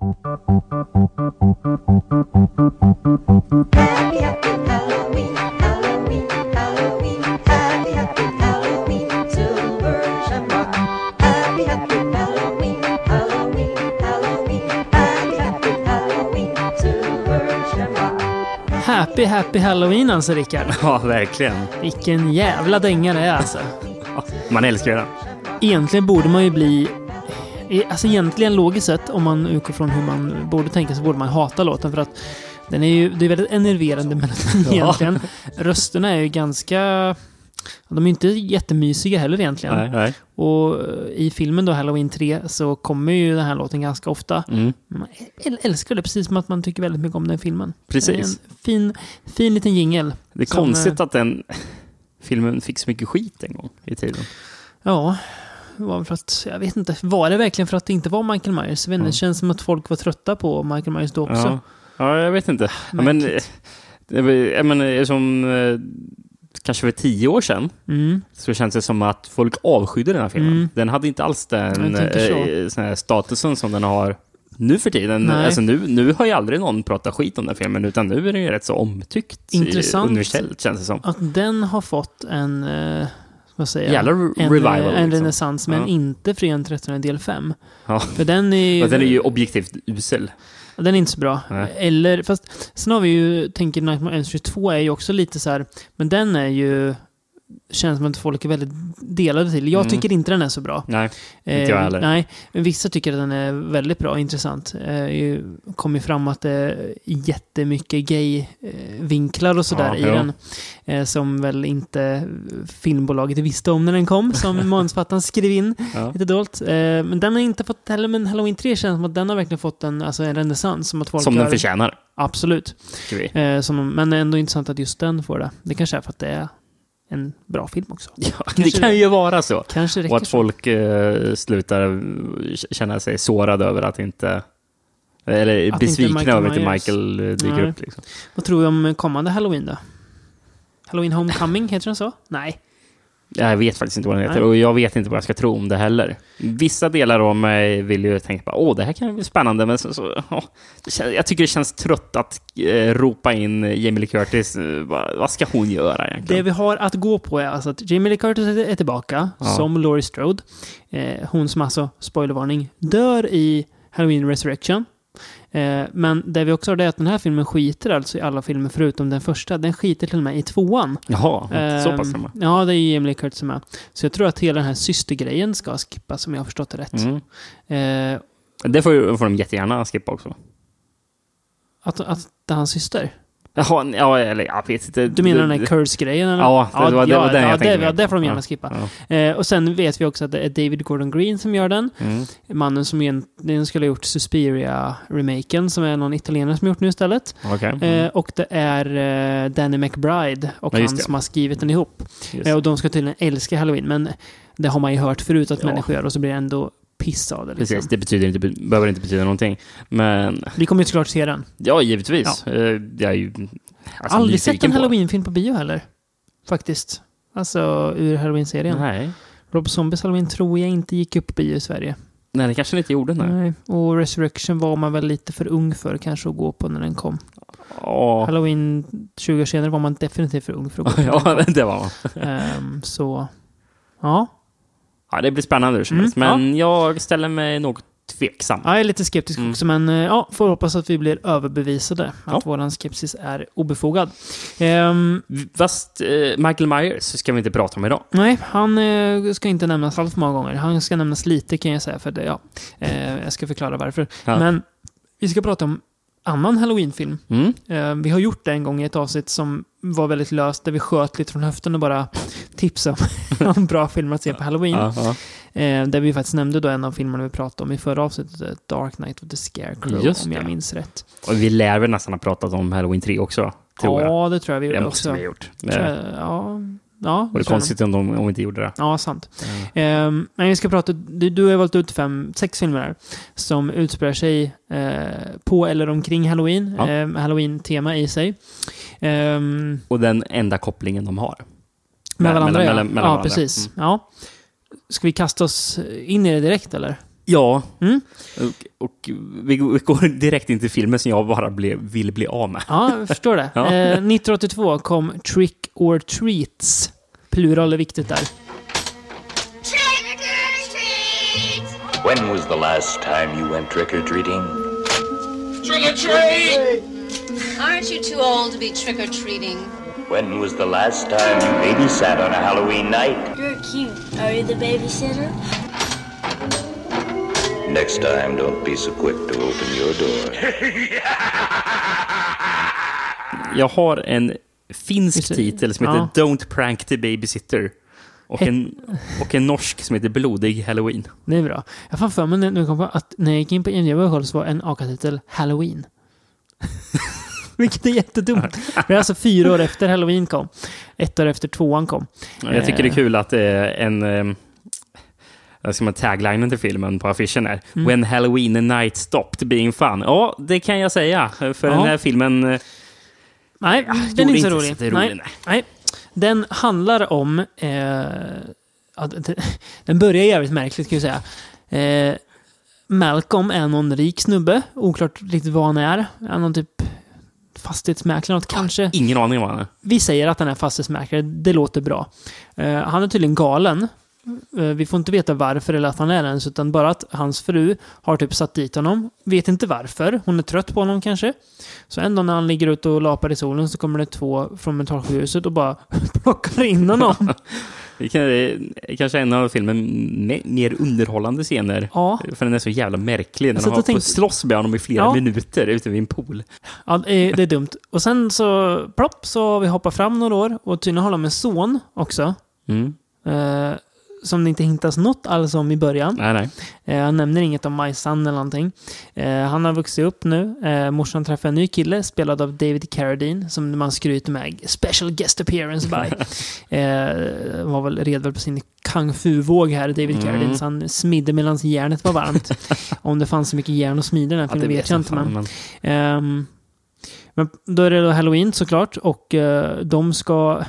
Happy, happy Halloween, alltså Rickard. Ja, verkligen. Vilken jävla dänga det är alltså. Man älskar den. Egentligen borde man ju bli... e- Alltså egentligen logiskt sett, om man utgår från hur man borde tänka så borde man hata låten för att den är ju, det är väldigt enerverande melodi Ja. egentligen. Rösterna är ju ganska... De är inte jättemysiga heller egentligen. Nej, nej. Och i filmen då, Halloween 3, så kommer ju den här låten ganska ofta. Mm. Man äl- älskar det precis som att man tycker väldigt mycket om den filmen. Precis. En fin, fin liten jingel. Det är Som, konstigt eh, att den filmen fick så mycket skit en gång i tiden. Ja, var för att, jag vet inte, var det verkligen för att det inte var Michael Myers? Jag vet inte. Det känns som att folk var trötta på Michael Myers då också. Ja, ja jag vet inte. Ja, men, var- jag menar, som eh, kanske för tio år sedan Mm. så känns det som att folk avskydde den här filmen. Mm. Den hade inte alls den eh, statusen som den har nu för tiden. Nej. Alltså nu, nu har ju aldrig någon pratat skit om den filmen, utan nu är den ju rätt så omtyckt. i- Intressant. Universellt känns det som. Att den har fått en, eh, vad säger? Jävla en, revival. En liksom. renässans, men Ja. inte Fredagen 13 del 5. Ja. För den är den är ju objektivt usel. Den är inte så bra. Nej. Eller, fast sen har vi ju, tänker Nightmare on Elm Street 2 är ju också lite så här, men den är ju, känns som att folk är väldigt delade till. Jag Mm. tycker inte den är så bra. Nej, inte jag heller. Nej, men vissa tycker att den är väldigt bra och intressant. Det kom ju fram att det är jättemycket gay-vinklar och sådär Ja, i ja. den. eh, Som väl inte filmbolaget visste om när den kom, som manusförfattaren skrev in Ja. lite dolt. Eh, Men den har inte fått heller, men Halloween 3 känns som att den har verkligen fått en, alltså en renässans. Som att folk Som den förtjänar, Absolut. Eh, som, men ändå intressant att just den får det. Det kanske är för att det är en bra film också. Ja, det kan ju vara så. Kanske Och att folk eh, slutar känna sig sårade över att inte... Eller Att besvikna inte över att inte. Michael eh, dyker Nej. upp. Liksom. Vad tror vi om kommande Halloween då? Halloween Homecoming, heter den så? Nej. Jag vet faktiskt inte vad den heter Nej. och jag vet inte vad jag ska tro om det heller. Vissa delar av mig vill ju tänka på åh, det här kan bli spännande, men så, så, åh, det känns, jag tycker det känns trött att eh, ropa in Jamie Lee Curtis. Eh, vad, vad ska hon göra Det egentligen? vi har att gå på är alltså att Jamie Lee Curtis är tillbaka Ja. som Laurie Strode. Eh, hon som alltså, spoilervarning, dör i Halloween Resurrection. Eh, men det vi också har det är att den här filmen skiter alltså i alla filmer förutom den första. Den skiter till och med i tvåan. Jaha, så Ehm, pass samma. Ja, det är Curtis som är. Så jag tror att hela den här systergrejen ska skippas om jag har förstått det rätt. Mm. Eh, Det får, får de jättegärna skippa också. att, att det är hans syster? Jaha, ja, eller jag vet inte. Du menar den här curse-grejen? eller? Ja, det var- det var den jag ja, tänkte det, ja, det får de gärna Ja. skippa. Ja. Eh, och sen vet vi också att det är David Gordon Green som gör den. Mm. Mannen som egentligen skulle ha gjort Suspiria-remaken, som är någon italienare som gjort nu istället. Okej. Mm. Eh, och det är eh, Danny McBride och Ja, han som har skrivit den ihop. Eh, och de ska tydligen älska Halloween, men det har man ju hört förut att Ja. människor gör och så blir det ändå piss av det. Liksom. Precis, det betyder inte, behöver inte betyda någonting. Men Vi kommer ju såklart se den. ja, givetvis. Eh, Jag är ju alltså, Aldrig sett en Halloween-film på bio heller. Faktiskt. Alltså ur Halloween-serien. Nej. Rob Zombies Halloween tror jag inte gick upp på bio i Sverige. Nej, det kanske den inte gjorde. Nej. Nej. Och Resurrection var man väl lite för ung för kanske att gå på när den kom. Ja, Halloween 20 år senare var man definitivt för ung för att gå på ja, det var man. Ehm, så, ja. Ja, det blir spännande hur som Mm, helst. Men jag ställer mig något tveksam. Jag är lite skeptisk Mm. också, men eh, ja, får hoppas att vi blir överbevisade. Att Ja. våran skepsis är obefogad. Ehm, Fast eh, Michael Myers ska vi inte prata om idag. nej, han eh, ska inte nämnas allt för många gånger. Han ska nämnas lite kan jag säga, för det, ja. Eh, jag ska förklara varför. Ja. Men vi ska prata om annan Halloween-film. Mm. Eh, vi har gjort det en gång i ett avsnitt som var väldigt löst, där vi sköt lite från höften och bara tipsade om, om bra filmer att se på Halloween. Ja. Eh, där vi faktiskt nämnde då en av filmerna vi pratade om i förra avsnittet, eh, Dark Knight of the Scarecrow, Just om jag det. minns rätt. Och vi lär väl nästan ha pratat om Halloween 3 också, tror jag. Ja, det tror jag vi Det gjorde måste också. vi ha gjort. Det jag- Ja, ja tror jag konstigt om, de, om vi inte gjorde det. Ja, sant. Ehm, men vi ska prata, du, du har valt ut fem, sex filmer här, som utspelar sig eh, på eller omkring Halloween. Ja. Eh, Halloween-tema i sig. Ehm, Och den enda kopplingen de har. med Mellan- varandra, mellan- ja. mellan ja, varandra. precis. Mm. Ja. Ska vi kasta oss in i det direkt, eller? Ja, Mm. och, och vi, vi går direkt in till filmen som jag bara blev, vill bli av med. Ja, jag förstår det. Ja. Eh, 1982 kom Trick or Treats. Plural är viktigt där. Trick or treat! When was the last time you went trick or treating? Aren't you too old to be trick or treating? When was the last time you babysat on a Halloween night? You're cute. Are you the babysitter? Next time, don't be so quick to open your door. Jag har en finsk titel som heter Ja. Don't prank the babysitter. Och en, och en norsk som heter Blodig halloween. Det är bra. Jag fan för mig jag kom på att när jag gick in på IMDb så var en AKA-titel Halloween. Vilket är jättedumt. Det är alltså fyra år efter Halloween kom. Ett år efter tvåan kom. Jag tycker det är kul att det är en... eh, Vad ska man taglinen till filmen på affischen är Mm. When Halloween night stopped being fun. Ja, det kan jag säga. För Ja. den här filmen... eh, Nej, den gjorde är inte så rolig. så rolig, nej. nej. nej. Den handlar om... Eh, den börjar jävligt märkligt kan jag säga. Eh, Malcolm är någon rik snubbe. Oklart riktigt vad han är. Är någon typ fastighetsmäklare något kanske. Ingen aning om vad han är. Vi säger att han är fastighetsmäklare. Det låter bra. Eh, han är tydligen galen. Eh, vi får inte veta varför eller att han är ens, utan bara att hans fru har typ satt dit honom. Vet inte varför. Hon är trött på honom kanske. Så en dag när han ligger ute och lapar i solen så kommer det två från mentalsjukhuset och bara plockar in honom. Det är kanske en av filmen me- mer underhållande scener. Ja. För den är så jävla märklig. När de har tänkte- slåss med honom i flera Ja. minuter ute vid en pool. Ja, det är det är dumt. Och sen så, plopp, så har vi hoppat fram några år och tydligen har de en son också. Mm. Eh, som det inte hintas något alls om i början. Nej, nej. Eh, han nämner inget om My Son eller någonting. Eh, han har vuxit upp nu. Eh, morsan träffar en ny kille spelad av David Carradine som man skryter med. Special guest appearance by. eh, var väl redo på sin kung fu-våg här, David Mm. Carradine. Så han smidde medan järnet var varmt. om det fanns så mycket järn att smida i den här Ja, filmen vet jag inte. Men, Ehm, men då är det då Halloween såklart och eh, de ska...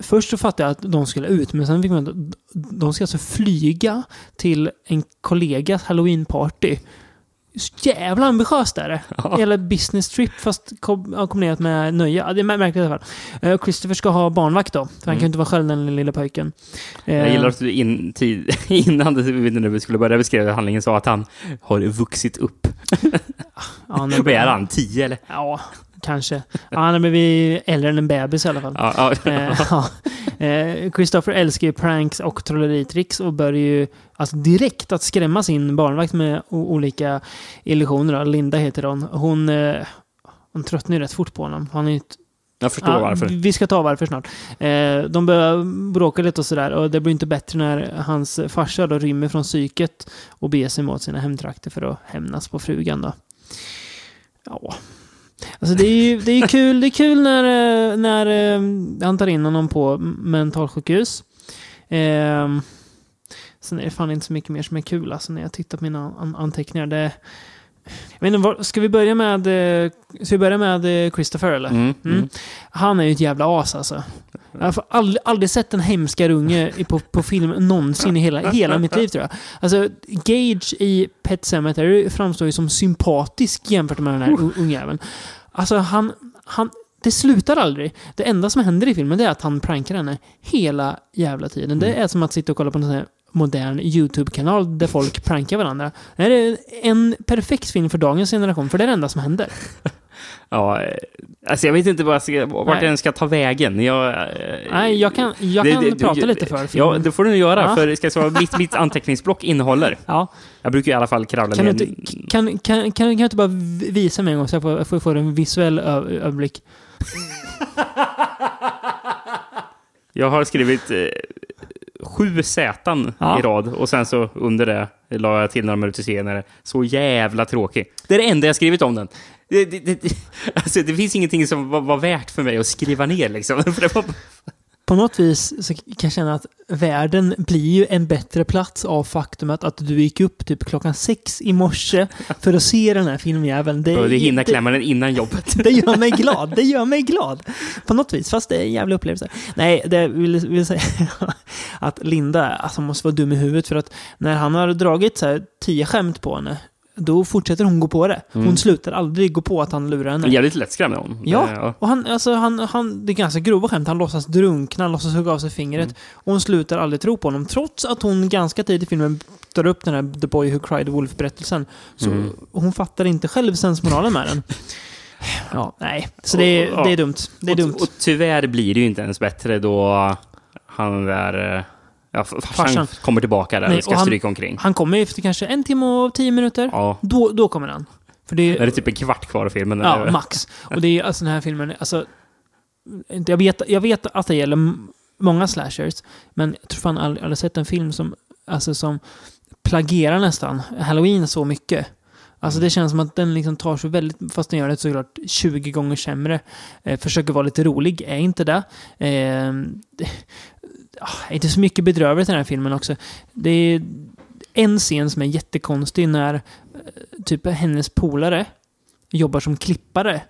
Först så fattade jag att de skulle ut, men sen fick man de ska alltså flyga till en kollegas halloweenparty. Jävla ambitiöst är det. Ja. Hela business trip fast kombinerat med nöje. Det är märkligt i alla fall. Eh, Christopher ska ha barnvakt då, för han Mm. kan ju inte vara själv den lilla pojken. Jag Eh, gillar att du in, tid, innan du, skulle börja beskriva handlingen sa att han har vuxit upp. ja, Vad är han? Tio eller? Ja, kanske. Ja, han har blivit äldre än en bebis i alla fall. Ja, ja. Eh, ja. Eh, Christopher älskar ju pranks och trolleritricks och börjar ju alltså direkt att skrämma sin barnvakt med olika illusioner. Linda heter hon. Hon, eh, hon tröttnar ju rätt fort på honom. Han är ju Jag förstår Ja, varför. Vi ska ta varför snart. Eh, de börjar bråka lite och sådär och det blir inte bättre när hans farsa då rymmer från psyket och beger sig mot sina hemtrakter för att hämnas på frugan då. Ja. Alltså det är ju det är kul, det är kul när, eh, när eh, han tar in honom på mentalsjukhus. Eh, sen är det fan inte så mycket mer som är kul alltså när jag tittar på mina an- anteckningar. Det, vad- ska vi börja med, eh, ska vi börja med eh, Christopher eller? Mm, Mm. mm. Han är ju ett jävla as alltså. Jag har aldrig, aldrig sett en hemskare unge på, på film någonsin i hela, hela mitt liv tror jag. Alltså, Gage i Pet Sematary framstår ju som sympatisk jämfört med den här uh. ungjäveln. Alltså, han, han... Det slutar aldrig. Det enda som händer i filmen är att han prankar henne hela jävla tiden. Det är som att sitta och kolla på en sån här modern YouTube-kanal där folk prankar varandra. Det här är en perfekt film för dagens generation, för det är det enda som händer. Ja, eh, alltså jag vet inte jag ska, vart Nej. den ska ta vägen. Jag, eh, Nej, jag kan, jag det- kan det- prata det- lite för filmen. Ja, det får du göra. Ja. För ska jag säga vad mitt, mitt anteckningsblock innehåller. Ja. Jag brukar i alla fall kravla Kan du, ner. inte, kan, kan, kan, kan du inte bara visa mig en gång så jag får, får, får en visuell överblick? Jag har skrivit eh, sju Z Ja. i rad och sen så under det la jag till några minuter senare. Så jävla tråkig. Det är det enda jag skrivit om den. Det, det, det, alltså, det finns ingenting som var, var värt för mig att skriva ner liksom. För det var, på något vis så kan jag känna att världen blir ju en bättre plats av faktumet att du gick upp typ klockan sex i morse för att se den här filmjäveln. Det, Och det hinner klämma den innan jobbet. det gör mig glad. Det gör mig glad. På något vis. Fast det är en jävla upplevelse. Nej, det vill, vill säga att Linda alltså, måste vara dum i huvudet. För att när han har dragit så här, tio skämt på henne, då fortsätter hon gå på det. Hon slutar aldrig gå på att han lurar henne. Jävligt lättskrämd är hon. Ja, Det- och han, alltså, han, han, det är ganska grova skämt. Han låtsas drunkna, han låtsas hugga av sig fingret. Och hon slutar aldrig tro på honom. Trots att hon ganska tidigt i filmen drar upp den här The Boy Who Cried Wolf-berättelsen. Så hon fattar inte själv sensmoralen med den. Ja, nej. Så det är, Och- ja. det är dumt. Det är och, dumt. Och tyvärr blir det ju inte ens bättre då han där... Ja, f- farsan, Farsan. kommer tillbaka där Nej, och ska och han- stryka omkring. Han kommer efter kanske en timme och tio minuter. Ja. Då, då kommer han. För det Är är, det typ en kvart kvar av filmen? ja, eller? max. Och det är alltså den här filmen, alltså... Jag vet, jag vet att det gäller många slashers, men jag tror fan aldrig, aldrig sett en film som, alltså som plagierar nästan Halloween så mycket. Alltså det känns som att den liksom tar sig väldigt, fast den gör det såklart 20 gånger sämre. Eh, försöker vara lite rolig, är inte det. Eh, det ah, inte så mycket bedrövligt i den här filmen också. Det är en scen som är jättekonstig när eh, typ hennes polare jobbar som klippare.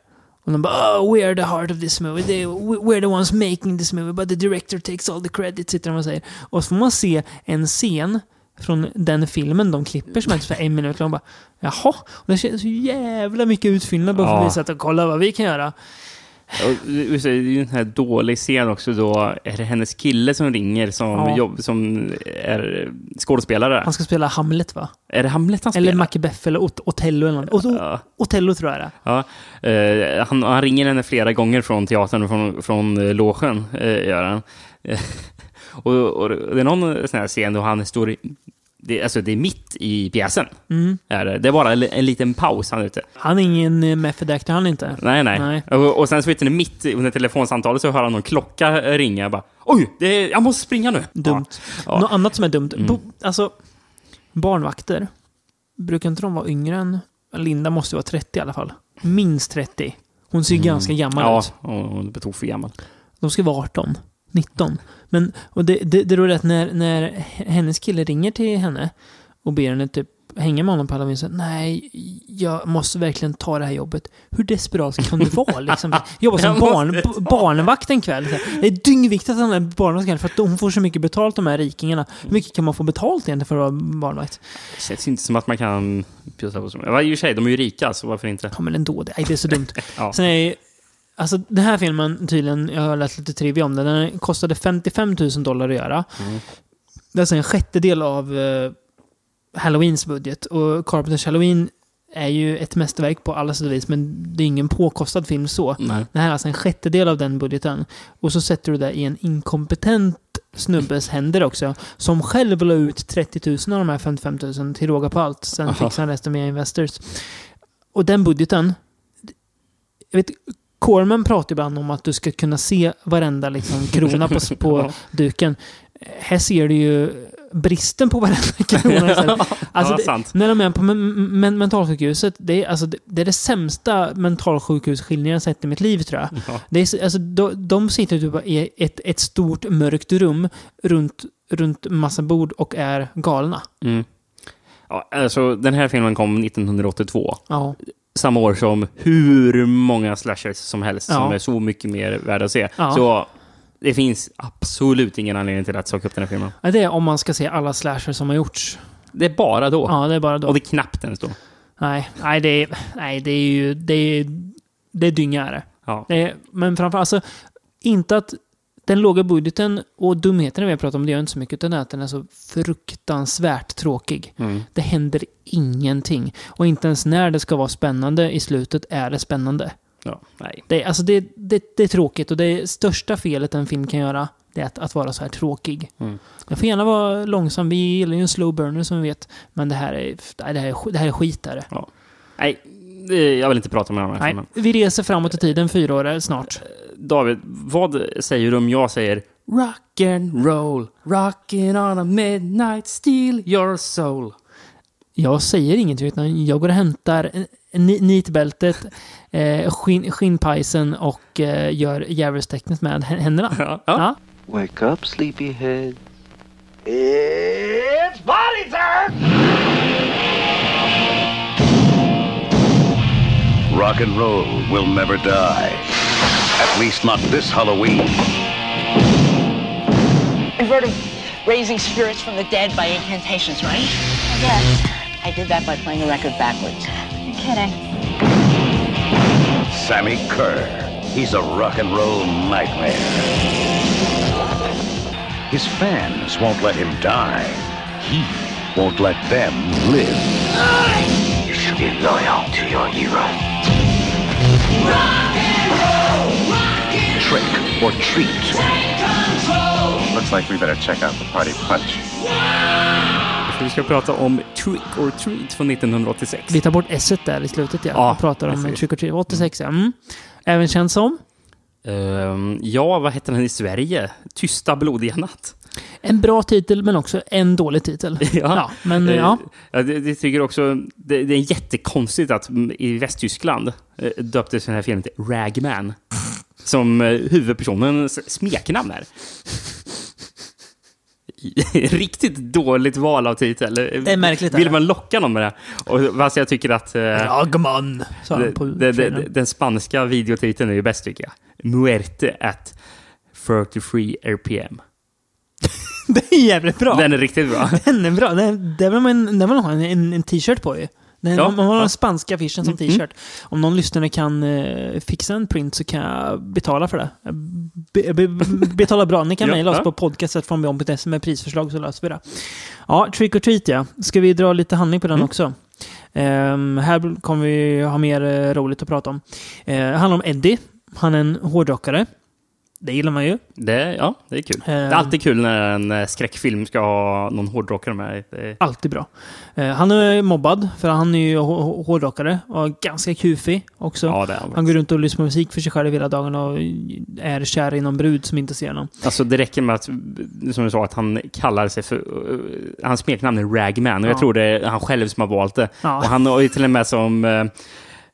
Och de bara oh, “We are the heart of this movie. They, we're the ones making this movie, but the director takes all the credit”, sitter de och säger. Och så får man se en scen från den filmen de klipper som är typ en minut lång. Bara, Jaha, och det känns så jävla mycket utfyllnad bara för att visa att kolla vad vi kan göra. Och det är ju en här dålig scen också då. Är det hennes kille som ringer som, Ja. jobb, som är skådespelare? Han ska spela Hamlet va? Är det Hamlet han spelar? Eller Macbeth eller Ot- Otello eller något. Ot- Ja. Otello tror jag det. Ja, eh, han, han ringer henne flera gånger från teatern från, från eh, logen, eh, gör han. Eh, och, och det är någon sån här scen då han står i, det, alltså det är mitt i pjäsen. Mm. Är det. det är bara en, en liten paus han är ute. Han är ingen eh, method actor, han inte. Nej, nej. Nej. Och, och sen så vet ni, mitt under telefonsamtalet så hör han någon klocka ringa. Jag bara, Oj, det är, jag måste springa nu. Dumt. Ja. Något annat som är dumt. Mm. Bo, alltså, barnvakter. Brukar inte de vara yngre än... Linda måste vara 30 i alla fall. Minst 30. Hon ser ganska gammal Mm. Ja, ut. och hon är på för gammal. De ska vara 18. 19. Men, och det, det, det är att när, när hennes kille ringer till henne och ber henne typ hänga med honom på halloween så nej, jag måste verkligen ta det här jobbet. Hur desperat kan du vara? Liksom, jobba som barn, barnvakt en kväll. Det är dyngviktigt att han är barnvakt för att hon får så mycket betalt de här rikingarna. Hur mycket kan man få betalt egentligen för att vara barnvakt? Det känns inte som att man kan pjussa på så mycket. I och för sig, de är ju rika, så varför inte? Ja, men ändå. Det, det är så dumt. Ja. Sen är Alltså den här filmen, tydligen, jag har läst lite trivia om den, den kostade 55 000 dollar att göra. Mm. Det är alltså en sjättedel av eh, Halloweens budget. Och Carpenters Halloween är ju ett mästerverk på alla sätt och vis, men det är ingen påkostad film så. Nej. Det här är alltså en sjättedel av den budgeten. Och så sätter du det i en inkompetent snubbes händer också, som själv la ut 30 000 av de här 55 000 till råga på allt. Sen Aha. fixar han resten med Investors. Och den budgeten, jag vet, Corman pratar ibland om att du ska kunna se varenda liksom, krona på, på duken. Här ser du ju bristen på varenda krona. istället. Alltså, ja, det, sant. när de är på men, men, mentalsjukhuset, det är, alltså, det, det är det sämsta mentalsjukhusskildringen jag sett i mitt liv tror jag. Ja. Det är, så- alltså, de, de sitter typ i ett, ett stort mörkt rum runt, runt massa bord och är galna. Mm. Ja, alltså, den här filmen kom 1982. Ja. Samma år som hur många slashers som helst Ja. som är så mycket mer värda att se. Ja. Så det finns absolut ingen anledning till att söka upp den här filmen. Ja, Det är om man ska se alla slasher som har gjorts. Det är bara då. Ja, det är bara då. Och det är knappt ens då. Nej, nej, det är, nej, det är ju... Det är, det är dynga är det. Ja. det är, men framförallt, alltså, inte att den låga budgeten och dumheterna vi har pratat om, det gör inte så mycket, utan att den är så fruktansvärt tråkig. Mm. Det händer ingenting. Och inte ens när det ska vara spännande i slutet är det spännande. Ja. Nej. Det, är- alltså det, det, det är tråkigt och det största felet en film kan göra det är att, att vara så här tråkig. Mm. Den får gärna vara långsam. Vi gillar ju en slow burner som vi vet. Men det här är, nej, det här är, det här är skit. Är det. Nej, jag vill inte prata om den här Nej, filmen. vi reser framåt i tiden fyra år snart. David, vad säger du om jag säger Rock and roll, rockin' on a midnight, steal your soul. Jag säger ingenting utan jag går och hämtar ni- nitbältet, eh, skinn, skinnpajsen och eh, gör djävulstecknet med hä- händerna. Ja. Ja. Wake up, sleepyhead. It's party time! Rock and roll will never die. At least not this Halloween. You've heard of raising spirits from the dead by incantations, right? Yes. I did that by playing the record backwards. You're kidding. Sammy Kerr. He's a rock and roll nightmare. His fans won't let him die. He won't let them live. Or treat. Looks like we better check out the party punch. Så vi ska prata om Trick or Treat från 1986. Vi tar bort s där i slutet ja. Ja, och pratar om precis. Trick or Treat. 86 ja. Mm. Även känd som Ehm, ja, vad hette den i Sverige? Tysta blodiga natt. en bra titel men också en dålig titel. ja men Eh, ja. ja det, det tycker också... Det, det är jättekonstigt att mm, i Västtyskland eh, döptes den här filmen till Ragman. Som eh, huvudpersonens smeknamn är. Riktigt dåligt val av titel. Det är märkligt, Vill man locka någon med det? Och fast jag tycker att... eh, Ragman, sa han på det- trailern. Den spanska videotiteln är ju bäst tycker jag. Muerte at 33 RPM. Det är jävligt bra. Den är riktigt bra. Den är bra. Den, den vill man, den vill man ha en, en, en t-shirt på ju. Den, Ja, man, har ja. den spanska affischen som Mm, t-shirt. Om någon lyssnare kan eh, fixa en print så kan jag betala för det. Be, be, betala bra. Ni kan Ja, mejla oss ja. på podcastet.se med prisförslag så löser vi det. Ja, Trick or Treat ja. Ska vi dra lite handling på den Mm. också? Ehm, här kommer vi ha mer eh, roligt att prata om. Uh, det handlar om Eddie. Han är en hårdrockare. Det gillar man ju. Det, ja, det är kul. det Ehm. är alltid kul när en eh, skräckfilm ska ha någon hårdrockare med. Är, Alltid bra. Eh, han är mobbad, för han är ju hå- hå- hårdrockare och ganska kufig också. ja, han. han går runt och lyssnar på musik för sig själv hela dagen och är kär i någon brud som inte ser honom. Alltså det räcker med att, som du sa, att han kallar sig för... Uh, hans smeknamn är Ragman och Ja. jag tror det är han själv som har valt det. Ja. Och han har ju till och med som uh,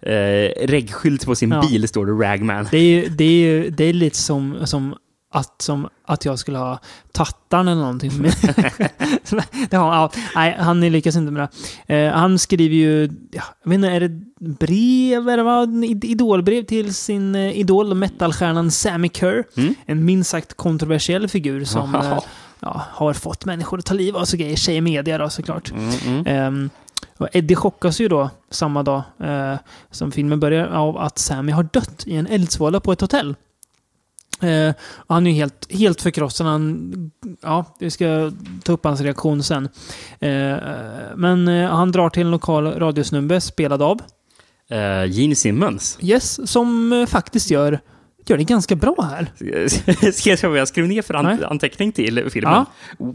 uh, reggskylt på sin Ja. bil står det Ragman. Det är ju det är, ju- det är lite som, som, att, som att jag skulle ha Tattarn eller någonting. Det har, ja, nej, han lyckas inte med det. Eh, han skriver ju, ja, jag vet inte, är det brev eller vad? Id- Idolbrev till sin eh, idol, metalstjärnan Sammy Kerr. Mm. En minst sagt kontroversiell figur som eh, ja, har fått människor att ta liv av sig grejer. Tjej i media då såklart. Mm, mm. Ehm, och Eddie chockas ju då samma dag eh, som filmen börjar av att Sammy har dött i en eldsvåda på ett hotell. Eh, han är ju helt, helt förkrossad. Han, ja, vi ska ta upp hans reaktion sen. Eh, men eh, han drar till en lokal radiosnubbe spelad av Uh, Gene Simmons. Yes, som eh, faktiskt gör, gör det ganska bra här. Ska jag säga vad jag skrev ner för an- Nej. anteckning till filmen?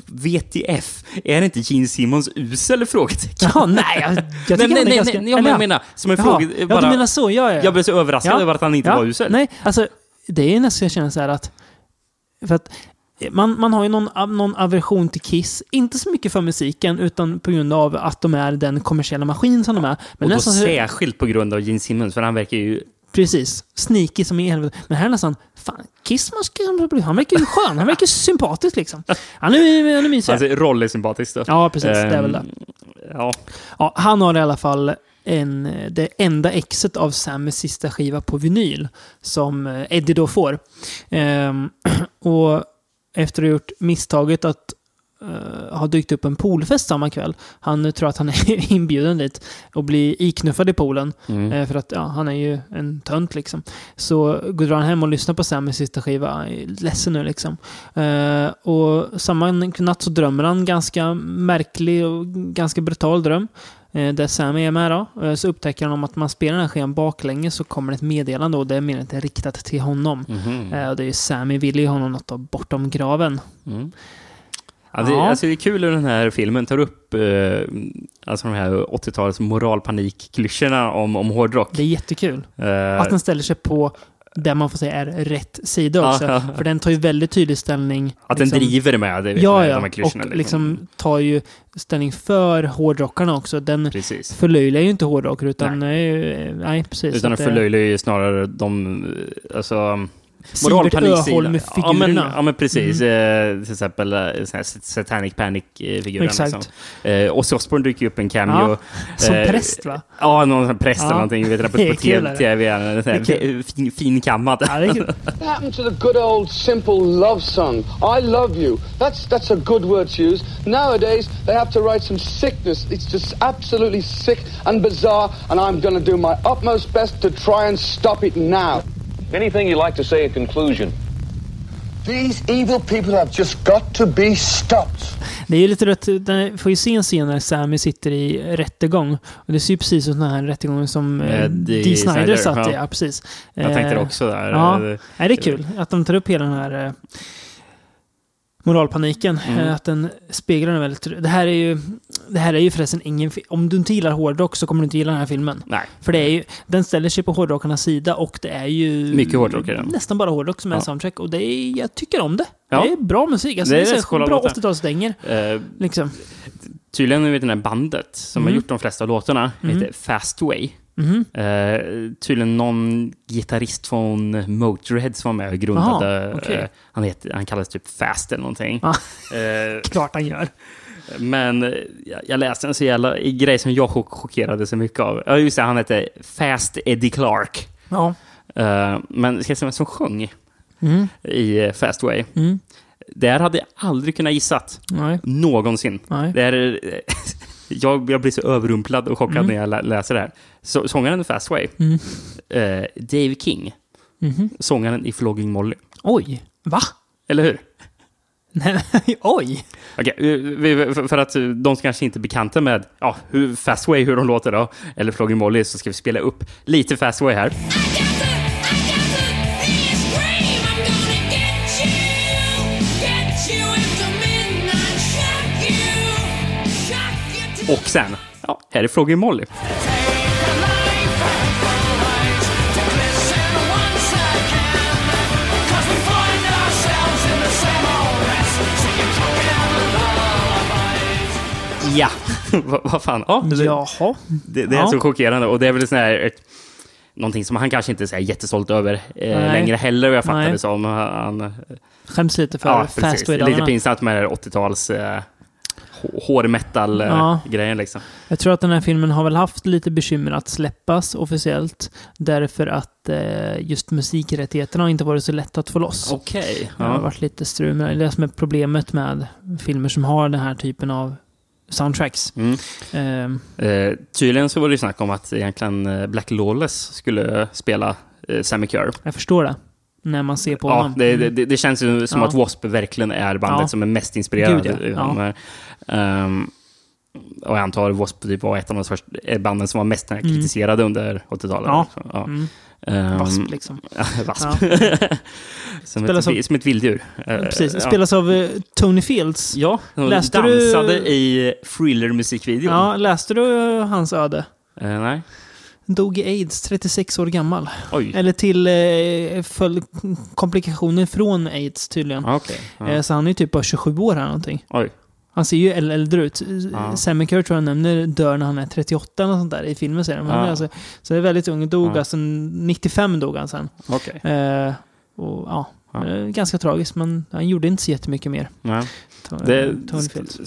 VTF. Är det inte Gene Simmons usel? Frågetecken. Jaha, nej, jag, jag tycker nej, är nej, ganska... nej, jag ja. menar, som en fråga... Ja, bara- du menar så. Ja, ja, ja. Jag blev så överraskad Ja. över att han inte Ja. var usel. Nej, alltså det är nästan jag känner så här att... För att man, man har ju någon, någon aversion till Kiss. Inte så mycket för musiken, utan på grund av att de är den kommersiella maskin som de är. Men och då nästan så, särskilt på grund av Gene Simmons, för han verkar ju... Precis. Sneaky som i helvete. Men här är nästan... Fan, Kiss man ska, han verkar ju skön. Han verkar sympatisk liksom. Han är, han är mysig. Alltså, roll är sympatisk då. Ja, precis. Det är väl det. Ehm, Ja. Ja, han har i alla fall en, det enda exet av Sammys sista skiva på vinyl som eh, Eddie då får. Ehm, och efter att ha gjort misstaget att eh, ha dykt upp en poolfest samma kväll. Han tror att han är inbjuden dit och blir iknuffad i poolen. Mm. Eh, för att ja, han är ju en tönt liksom. Så går han hem och lyssnar på Sammys sista skiva. Han är ledsen nu liksom. Eh, och samma natt så drömmer han ganska märklig och ganska brutal dröm. Där Sammy är med då. Så upptäcker han om att man spelar den här skivan baklänges så kommer ett meddelande och det är menat riktat till honom. Och det är Sammy vill ju honom något bortom graven. Mm. Ja, det, Ja. Alltså, det är kul hur den här filmen tar upp eh, alltså de här 80-talets moralpanik-klyschorna om, om hårdrock. Det är jättekul. Eh, Att den ställer sig på där man får säga är rätt sida Ja, också. ja. För den tar ju väldigt tydlig ställning. att den driver med, det, Ja, med ja. de här klyschorna. och liksom tar ju ställning för hårdrockarna också. Den Precis. förlöjligar ju inte hårdrockare utan... Nej, nej precis. Utan det- förlöjligar ju snarare de, eh, alltså, Sivert. Öholm med Ja men, figurerna. ja, men precis. Eh, till exempel eh, Satanic Panic-figuren. Exakt. Liksom. Eh, Ozzy Osbourne dyker upp en cameo. Ja, som Eh, präst va? Ja, någon präst eller någonting. Vet du, på, TV. Fin, finkammad. Ja, det är kul. What happened to the good old simple love song? I love you. That's that's a good word to use. Nowadays they have to write some sickness. It's just absolutely sick and bizarre, and I'm to do my utmost best to try and stop it now. Anything you'd like to say in conclusion? These evil people have just got to be stopped. Det är ju lite rätt, den får ju se en scen när Sammy sitter i rättegång. Och det ser ju precis ut som den här rättegången som eh, Dee Snider, Snider, satt i. ja. Ja, precis. Jag tänkte Eh, det också där. Ja, det är kul att de tar upp hela den här eh, moralpaniken. Mm. Eh, att den speglar den väldigt... Det här är ju, det här är ju förresten ingen... fi- Om du inte gillar hårdrock så kommer du inte gilla den här filmen. Nej. För det är ju, den ställer sig på hårdrockarnas sida och det är ju... Mycket hårdrock i den. Nästan bara hårdrock som är Ja. soundtrack. Och det är, jag tycker om det. Ja. Det är bra musik. Alltså, Det det är är, rätt så bra låtar. 80-talsstänger. Eh, Liksom. tydligen vet den här bandet som Mm. har gjort de flesta låtarna heter Fastway. Mhm. Eh, tydligen någon gitarrist från Motörhead som var med och grundade. Aha, okej. eh, han, heter, han kallas typ Fast eller någonting. Ja. Eh, Klart han gör. men eh, jag, läste en så jävla grej som jag chock- chockerade så mycket av. Ja, just det, han hette Fast Eddie Clark. Ja. Eh, men ska jag säga vem som sjöng Mm. i eh, Fastway? Mm. Det här hade jag aldrig kunnat gissat. Nej. Någonsin. Nej. Det är, jag, jag blir så överrumplad och chockad Mm. när jag lä- läser det här. Så, sångaren i Fastway, Mm. eh, Dave King, Mhm. sångaren i Flogging Molly. Oj. Va? Eller hur? Nej, Oj. Okej, för- att de som kanske inte är bekanta med ja, hur Fastway, hur de låter då, eller Flogging Molly, så ska vi spela upp lite Fastway här. Och sen, ja, här är Flogging Molly. Ja, vad fan. Ja, det, Jaha. det, det är Ja. så chockerande. Och det är väl sån här, ett, någonting som han kanske inte är jättestolt över eh, längre heller, vad jag fattar Nej. det som. Han, Skäms lite för ja, precis. Lite pinsamt med det här 80-tals eh, Ja. hårmetal-grejen liksom. Jag tror att den här filmen har väl haft lite bekymmer att släppas officiellt. Därför att eh, just musikrättigheterna har inte varit så lätt att få loss. Okej. Det har Ja. varit lite strul med det. Som är problemet med filmer som har den här typen av soundtracks. Mm. Ehm, Eh, tydligen så var det ju snack om att egentligen eh, Black Lawless skulle spela eh, Sammy Kerr. jag förstår det. När man ser på Ja, honom. det, det, det känns ju som Ja. att W.A.S.P. verkligen är bandet Ja. som är mest inspirerade. Gud, ja. här. Ehm, och jag antar att W.A.S.P. typ var ett av de första eh, banden som var mest kritiserade under 80-talet. Ja. Så, ja. Mm. Ehm, Wasp liksom. Wasp. som, Spelas ett, av- som ett vilddjur. Eh, Precis. ja. Spelas av eh, Tony Fields. Ja, hon Läste dansade du- i Thriller-musikvideon. Ja, läste du hans öde? Eh, nej. Dog i aids, 36 år gammal. Oj. Eller till eh, komplikationer från aids tydligen. Ah, Okej. Ja. Eh, så han är ju typ bara 27 år eller någonting. Oj. Han ser ju äl- äldre ut. Ja. Sammy Kerr tror jag nämner dör när han är 38 eller sånt där i filmen säger de. Han Ja. alltså, så det är väldigt ung. Dog Ja. alltså 95 dog han sen. Okej. Eh, och ja, Ja. eh, ganska tragiskt men han gjorde inte så jättemycket mer. Det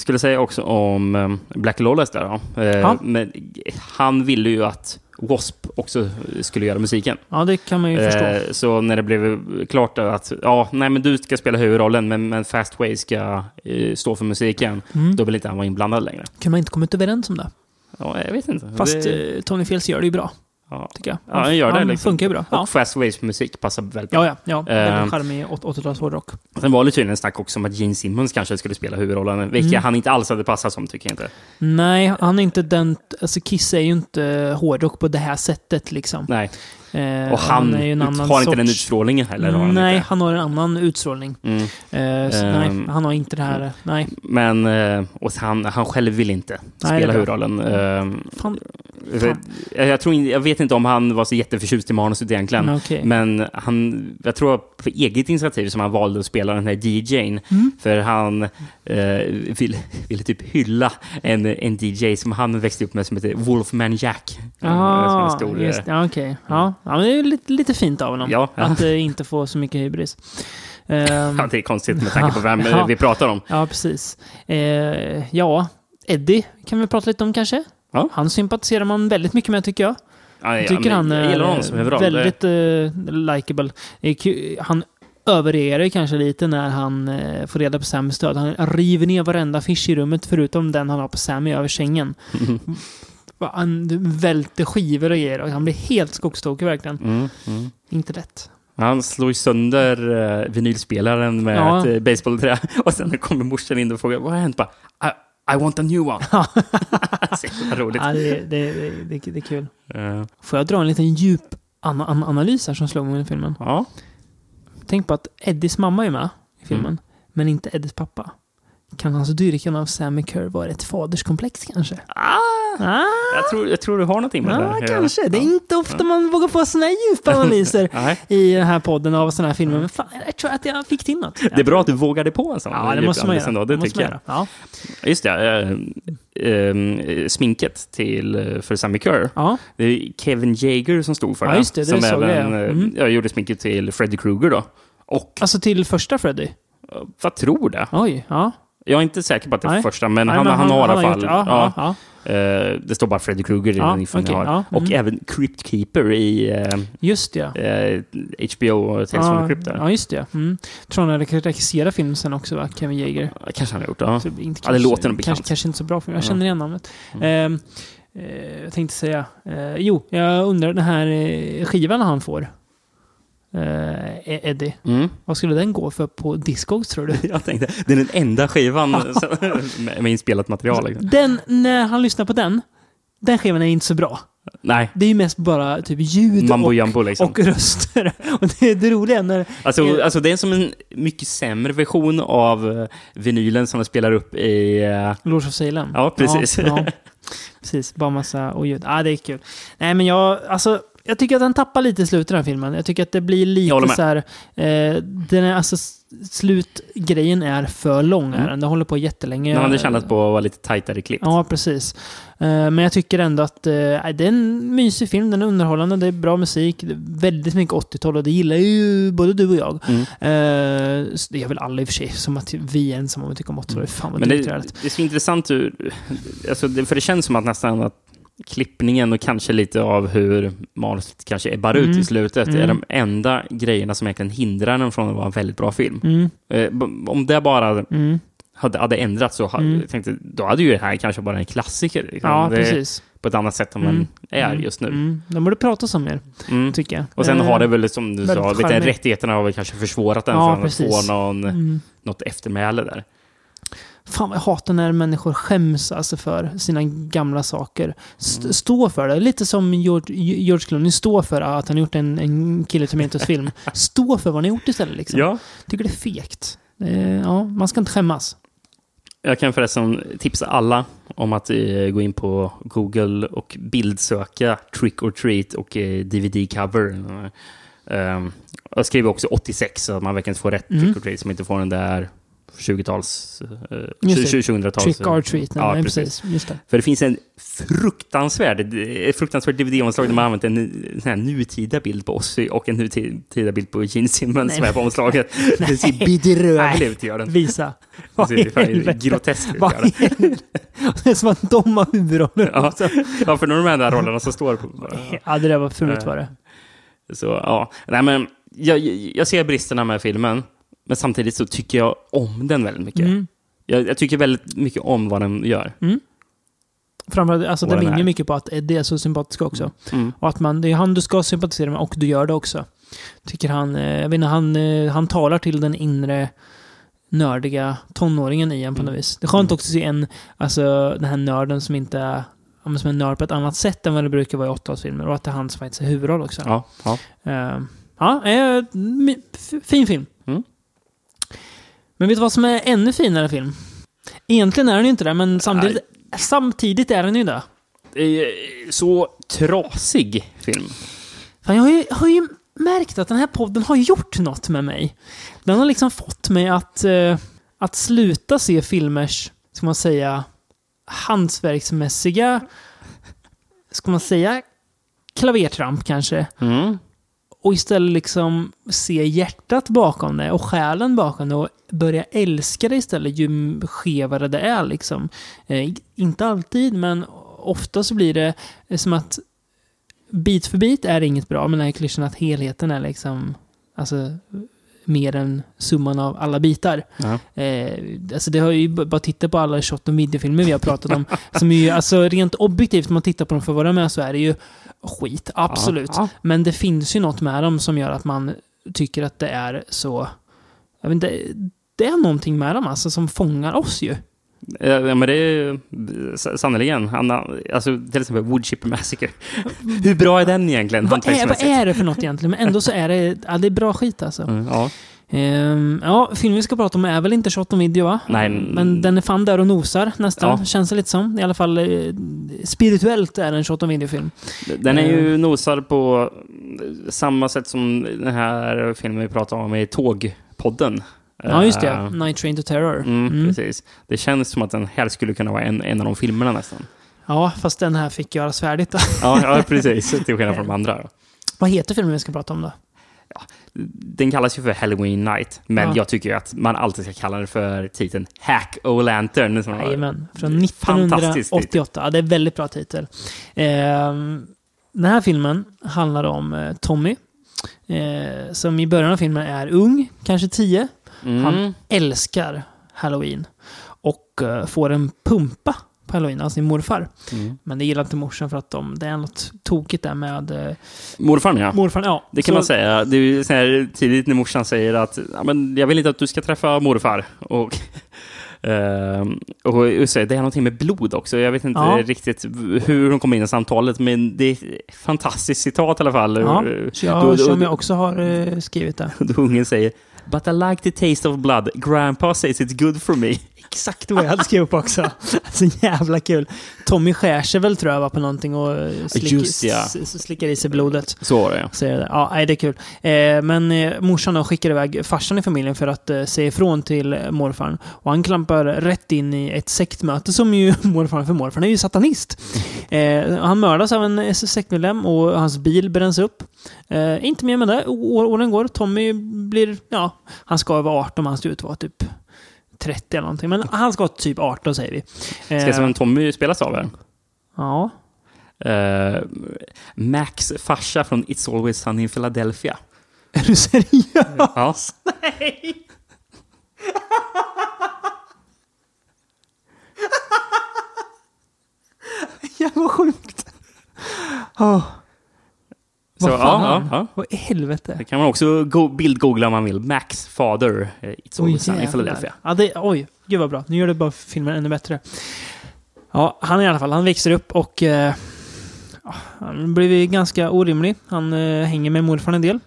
skulle säga också om um, Black Lawless där då. Eh, Ja. Men han ville ju att W.A.S.P. också skulle göra musiken. Ja, det kan man ju förstå. Eh, så när det blev klart att ja, nej men du ska spela huvudrollen men, men Fastway ska eh, stå för musiken, Mm. då vill inte han vara inblandad längre. Kan man inte komma ut överens om det? Ja, jag vet inte. Fast det, Tony Fields gör det ju bra, ja. tycker jag. Ja, han gör det. Han liksom. funkar ju bra. Ja. Och Fastways musik passar väldigt bra. Ja, ja, ja. Eh, Väldigt charmig åt- 80-tals hårdrock. Sen var det tydligen snack också om att Gene Simmons kanske skulle spela huvudrollen, vilket Mm. han inte alls hade passat som, tycker jag inte. Nej, han är inte den... Alltså Kiss är ju inte hårdrock på det här sättet liksom. Nej. Eh, Och han, annan har inte den sorts- utstrålningen heller. Han nej, inte. han har en annan utstrålning. Mm. Eh, Ehm, nej, han har inte det här... Nej. Men eh, och han, han själv vill inte Nej, spela huvudrollen. Ehm, Fan. för- Jag, jag, tror, jag vet inte om han var så jätteförtjust i manuset egentligen. Mm, okej. Men han, jag tror på eget initiativ som han valde att spela den här DJn. Mm. För han eh, ville, ville typ hylla en, en DJ som han växte upp med som heter Wolfman Jack. Som en Ah, stor, just det. Okej. Ja. Ja, men det är lite, lite fint av honom. Ja, ja. Att eh, inte få så mycket hybris. Ehm, Ja, det är konstigt med tanke på vem Ja. vi pratar om. Ja, precis. Eh, ja, Eddie kan vi prata lite om kanske. Ja. Han sympatiserar man väldigt mycket med tycker jag. Ja, Jag tycker han är väldigt är kul- Han överreagerar kanske lite när han eh, får reda på Sammys död. Han river ner varenda affisch i rummet förutom den han har på Sammy över sängen. Va, Han välter skivor och grejer och han blir helt skogstokig verkligen. Mm, mm. Inte lätt. Han slår ju sönder uh, vinylspelaren med Ja. ett uh, baseballträ. Och sen kommer morsan in och frågar vad har hänt? Bara, I, I want a new one. Så roligt. Ja, det, det, det, det, är kul. Eh, Får jag dra en liten djup an an analys här som slog mig i filmen? ja. Tänk på att Eddies mamma är med i filmen, Mm. men inte Eddies pappa. Kan hans dyrkan av Sammy Kerr vara ett faderskomplex kanske? Ah, Ah, jag, tror, jag tror du har någonting med det ja, där. kanske. Det är inte ofta man vågar få här djupa analyser i den här podden av såna här filmer. Men fan, jag tror att jag fick till något. Det är bra att du vågade på en sån. Ja, det måste man göra. ändå, Det måste tycker jag. Ja. Just det. eh, eh, sminket till, eh, för Sammy Kerr. Ja. Det är Kevin Jaeger som stod för Ja, det. det, det som jag, även ja. eh, Mm. jag gjorde sminket till Freddy Krueger då. Och Alltså till första Freddy? jag tror det. Oj, ja. Jag är inte säker på att det är Nej. första, men Nej, han, men han, har i alla fall... Ja, ja, ja. Eh, det står bara Freddy Krueger i Ja, den jag har. ja, Och mm. även Crypt Keeper i eh, Just det. eh, HBO Tales from Ja, the Crypt. Där. ja, just det. Mm. Tror han hade regisserat filmen sen också, va? Kevin Jaeger. Kanske han har gjort, ja. Så inte Ja, det kanske- låter nog bekant. Kanske, kanske inte så bra mig. Jag Ja. känner igen namnet. Ehm, eh, jag tänkte säga... Jo, jag undrar den här skivan han får. Eh, Eddie. Mm. Vad skulle den gå för på Discogs tror du? Jag tänkte, det är den enda skivan med, med inspelat material. Liksom. Den, när han lyssnar på den, den skivan är inte så bra. Nej, Det är ju mest bara typ ljud mambo liksom. och röster. Och det är det roliga när... Alltså, alltså det är som en mycket sämre version av eh, vinylen som de spelar upp i... eh, Lords of Salem. Ja, precis. Ja, ja. precis, bara massa oljud. Ja, det är kul. Nej, men jag, alltså, jag tycker att den tappar lite i slutet den här filmen. Jag tycker att det blir lite så här... Eh, den är, alltså, slutgrejen är för lång. Är den. Håller på jättelänge. Man hade tjänat på att vara lite tajtare klippt. Ja, precis. Eh, Men jag tycker ändå att eh, det är en mysig film, den är underhållande, det är bra musik, det är väldigt mycket 80-tal och det gillar ju både du och jag. Mm. Eh, Det är väl alla i och för sig, som att vi är ensamma om vi tycker om 80-tal. Fan vad Men det, det är. så intressant ur, alltså för det känns som att nästan att klippningen och kanske lite av hur manuset kanske ebbar ut Mm. i slutet är Mm. de enda grejerna som egentligen hindrar den från att vara en väldigt bra film. Mm, Eh, om det bara mm. hade, hade ändrats så hade, Mm. tänkte, då hade ju det här kanske bara en klassiker. Liksom. Ja, Det- precis. På ett annat sätt än Mm. den är Mm. just nu. Mm. De borde pratas om mer, Mm. tycker jag. Och sen Eh, har det väl, som du sa, lite rättigheterna har väl kanske försvårat den Ja, från att få någon, Mm. något eftermäle där. Fan vad jag hatar när människor skäms alltså för sina gamla saker. St- Mm. Stå för det. Lite som George, George Clooney står för att han gjort en, en Killer Tomatoes-film. Stå för vad ni gjort istället liksom. Ja. Tycker det är fegt. Eh, ja, man ska inte skämmas. Jag kan förresten tipsa alla om att eh, gå in på Google och bildsöka Trick or Treat och eh, DVD-cover. Um, jag skriver också 86 så att man verkligen får rätt Mm. Trick or Treat som inte får den där 20-tals... Eh, Just det. 2000-tals... Trick or treat. Ja, Nej, precis. Just det. För det finns en fruktansvärd, ett fruktansvärt DVD-omslag där man använt en sån här nutida bild på Ozzy och en nutida bild på Gene Simmons som är på omslaget. Det ser bedrövligt ut, gör den. Visa. Det ser groteskt ut. Vad gör den. Det är som att de har huvudrollen Ja, också. ja, för de här rollerna som står på... Ja, det där var fult Eh, var det. Så, ja. Nej, men jag, jag ser bristerna med filmen, men samtidigt så tycker jag om den väldigt mycket. Mm. Jag, jag tycker väldigt mycket om vad den gör. Framförallt, alltså det den vinner mycket på att Eddie är så sympatisk också. Mm. Och att man, det är han du ska sympatisera med och du gör det också. Tycker han, eh, jag vet inte, han, eh, han talar till den inre nördiga tonåringen i en på något Mm. vis. Det är skönt också att se en, alltså den här nörden som inte som är en nörd på ett annat sätt än vad det brukar vara i 80-talsfilmer. Och att det är han som faktiskt är huvudroll också. Ja, ja. Eh, ja, fin film. Men vet du vad som är ännu finare film? Egentligen är den ju inte det, men samtidigt, samtidigt är den ju det. Eh, Så trasig film. Fan, jag har ju, har ju märkt att den här podden har gjort något med mig. Den har liksom fått mig att, eh, att sluta se filmers, ska man säga, hantverksmässiga, ska man säga, klavertramp kanske. Mm. Och istället liksom se hjärtat bakom det och själen bakom det och börja älska det istället ju skevare det är liksom. Eh, inte alltid, men ofta så blir det som att bit för bit är inget bra, men den här klyschan att helheten är liksom, alltså mer än summan av alla bitar. Ja. Eh, alltså det har ju bara titta på alla shot och videofilmer vi har pratat om. som är ju, alltså rent objektivt, om man tittar på dem för vad de är, så är det ju skit. Absolut. Ja. Men det finns ju något med dem som gör att man tycker att det är så... Jag vet inte, det är någonting med dem alltså som fångar oss ju. Ja, men det är sannerligen. Alltså, till exempel Woodchipper Massacre. Hur bra är den egentligen? Vad är, vad är det för något egentligen? Men ändå så är det, ja, det är bra skit alltså. Mm, ja. Ehm, ja, filmen vi ska prata om är väl inte shot on video va? Nej. Men den är fan där och nosar nästan, Ja. känns det lite som. I alla fall eh, spirituellt är det en shot on video-film. Den är Eh. ju nosad på samma sätt som den här filmen vi pratade om i Tågpodden. Ja, just det. Eh, Night Train to Terror. Mm, Mm. Precis. Det känns som att den här skulle kunna vara en, en av de filmerna nästan. Ja, fast den här fick göras färdigt. Då. Ja, ja precis. Till skillnad från de andra. Vad heter filmen vi ska prata om då? Den kallas ju för Halloween Night, men Ja. jag tycker att man alltid ska kalla den för titeln Hack O' Lantern. Jajamän, från Fantastisk 1988. Ja, det är en väldigt bra titel. Ehm, den här filmen handlar om eh, Tommy, eh, som i början av filmen är ung, kanske 10. Mm. Han älskar Halloween och eh, får en pumpa på Halloween av sin morfar. Mm. Men det gillar inte morsan för att de, det är något tokigt där med eh, Morfarn ja. morfar. Ja, Det kan så- man säga. Det är så här tidigt när morsan säger att men jag vill inte att du ska träffa morfar. Och, ehm, och just det, det är någonting med blod också. Jag vet inte Ja. riktigt hur de kom in i samtalet, men det är ett fantastiskt citat i alla fall. Ja, jag, då- som då- jag också har eh, skrivit det. Då ungen säger But I like the taste of blood. Grandpa says it's good for me. Exakt vad jag hade skrivit upp också. Så jävla kul. Tommy skär sig väl tror jag va, på någonting och eh, slick, Just ja. slickar i sig blodet. Så var det ja. Det. Ja, nej, det är kul. Eh, men eh, morsan skickar iväg farsan i familjen för att eh, säga ifrån till morfarn. Och han klampar rätt in i ett sektmöte som ju morfarn, för morfarn är ju satanist. Eh, han mördas av en sektmedlem och hans bil bränns upp. Inte mer med det. Åren går. Tommy blir, ja, han ska vara 18 men han ser ut att vara typ 30 eller någonting. Men han ska vara typ 18 säger vi. Ska jag se vem Tommy spelas av här? Ja. Eh, Max farsa från It's Always Sunny in Philadelphia. Är du seriös? Ja. Nej! Jävla sjukt. Oh, Så, vad fan? ja, ja. Vad i helvete? Det kan man också go- bildgoogla om man vill. Max fader. eh, It's Always Sunny jävlar. Philadelphia. Ja, det, oj, gud vad bra. Nu gör det bara filmen ännu bättre. Ja, han i alla fall, han växer upp och eh, han blir ganska orimlig. Han eh, hänger med morfar en del.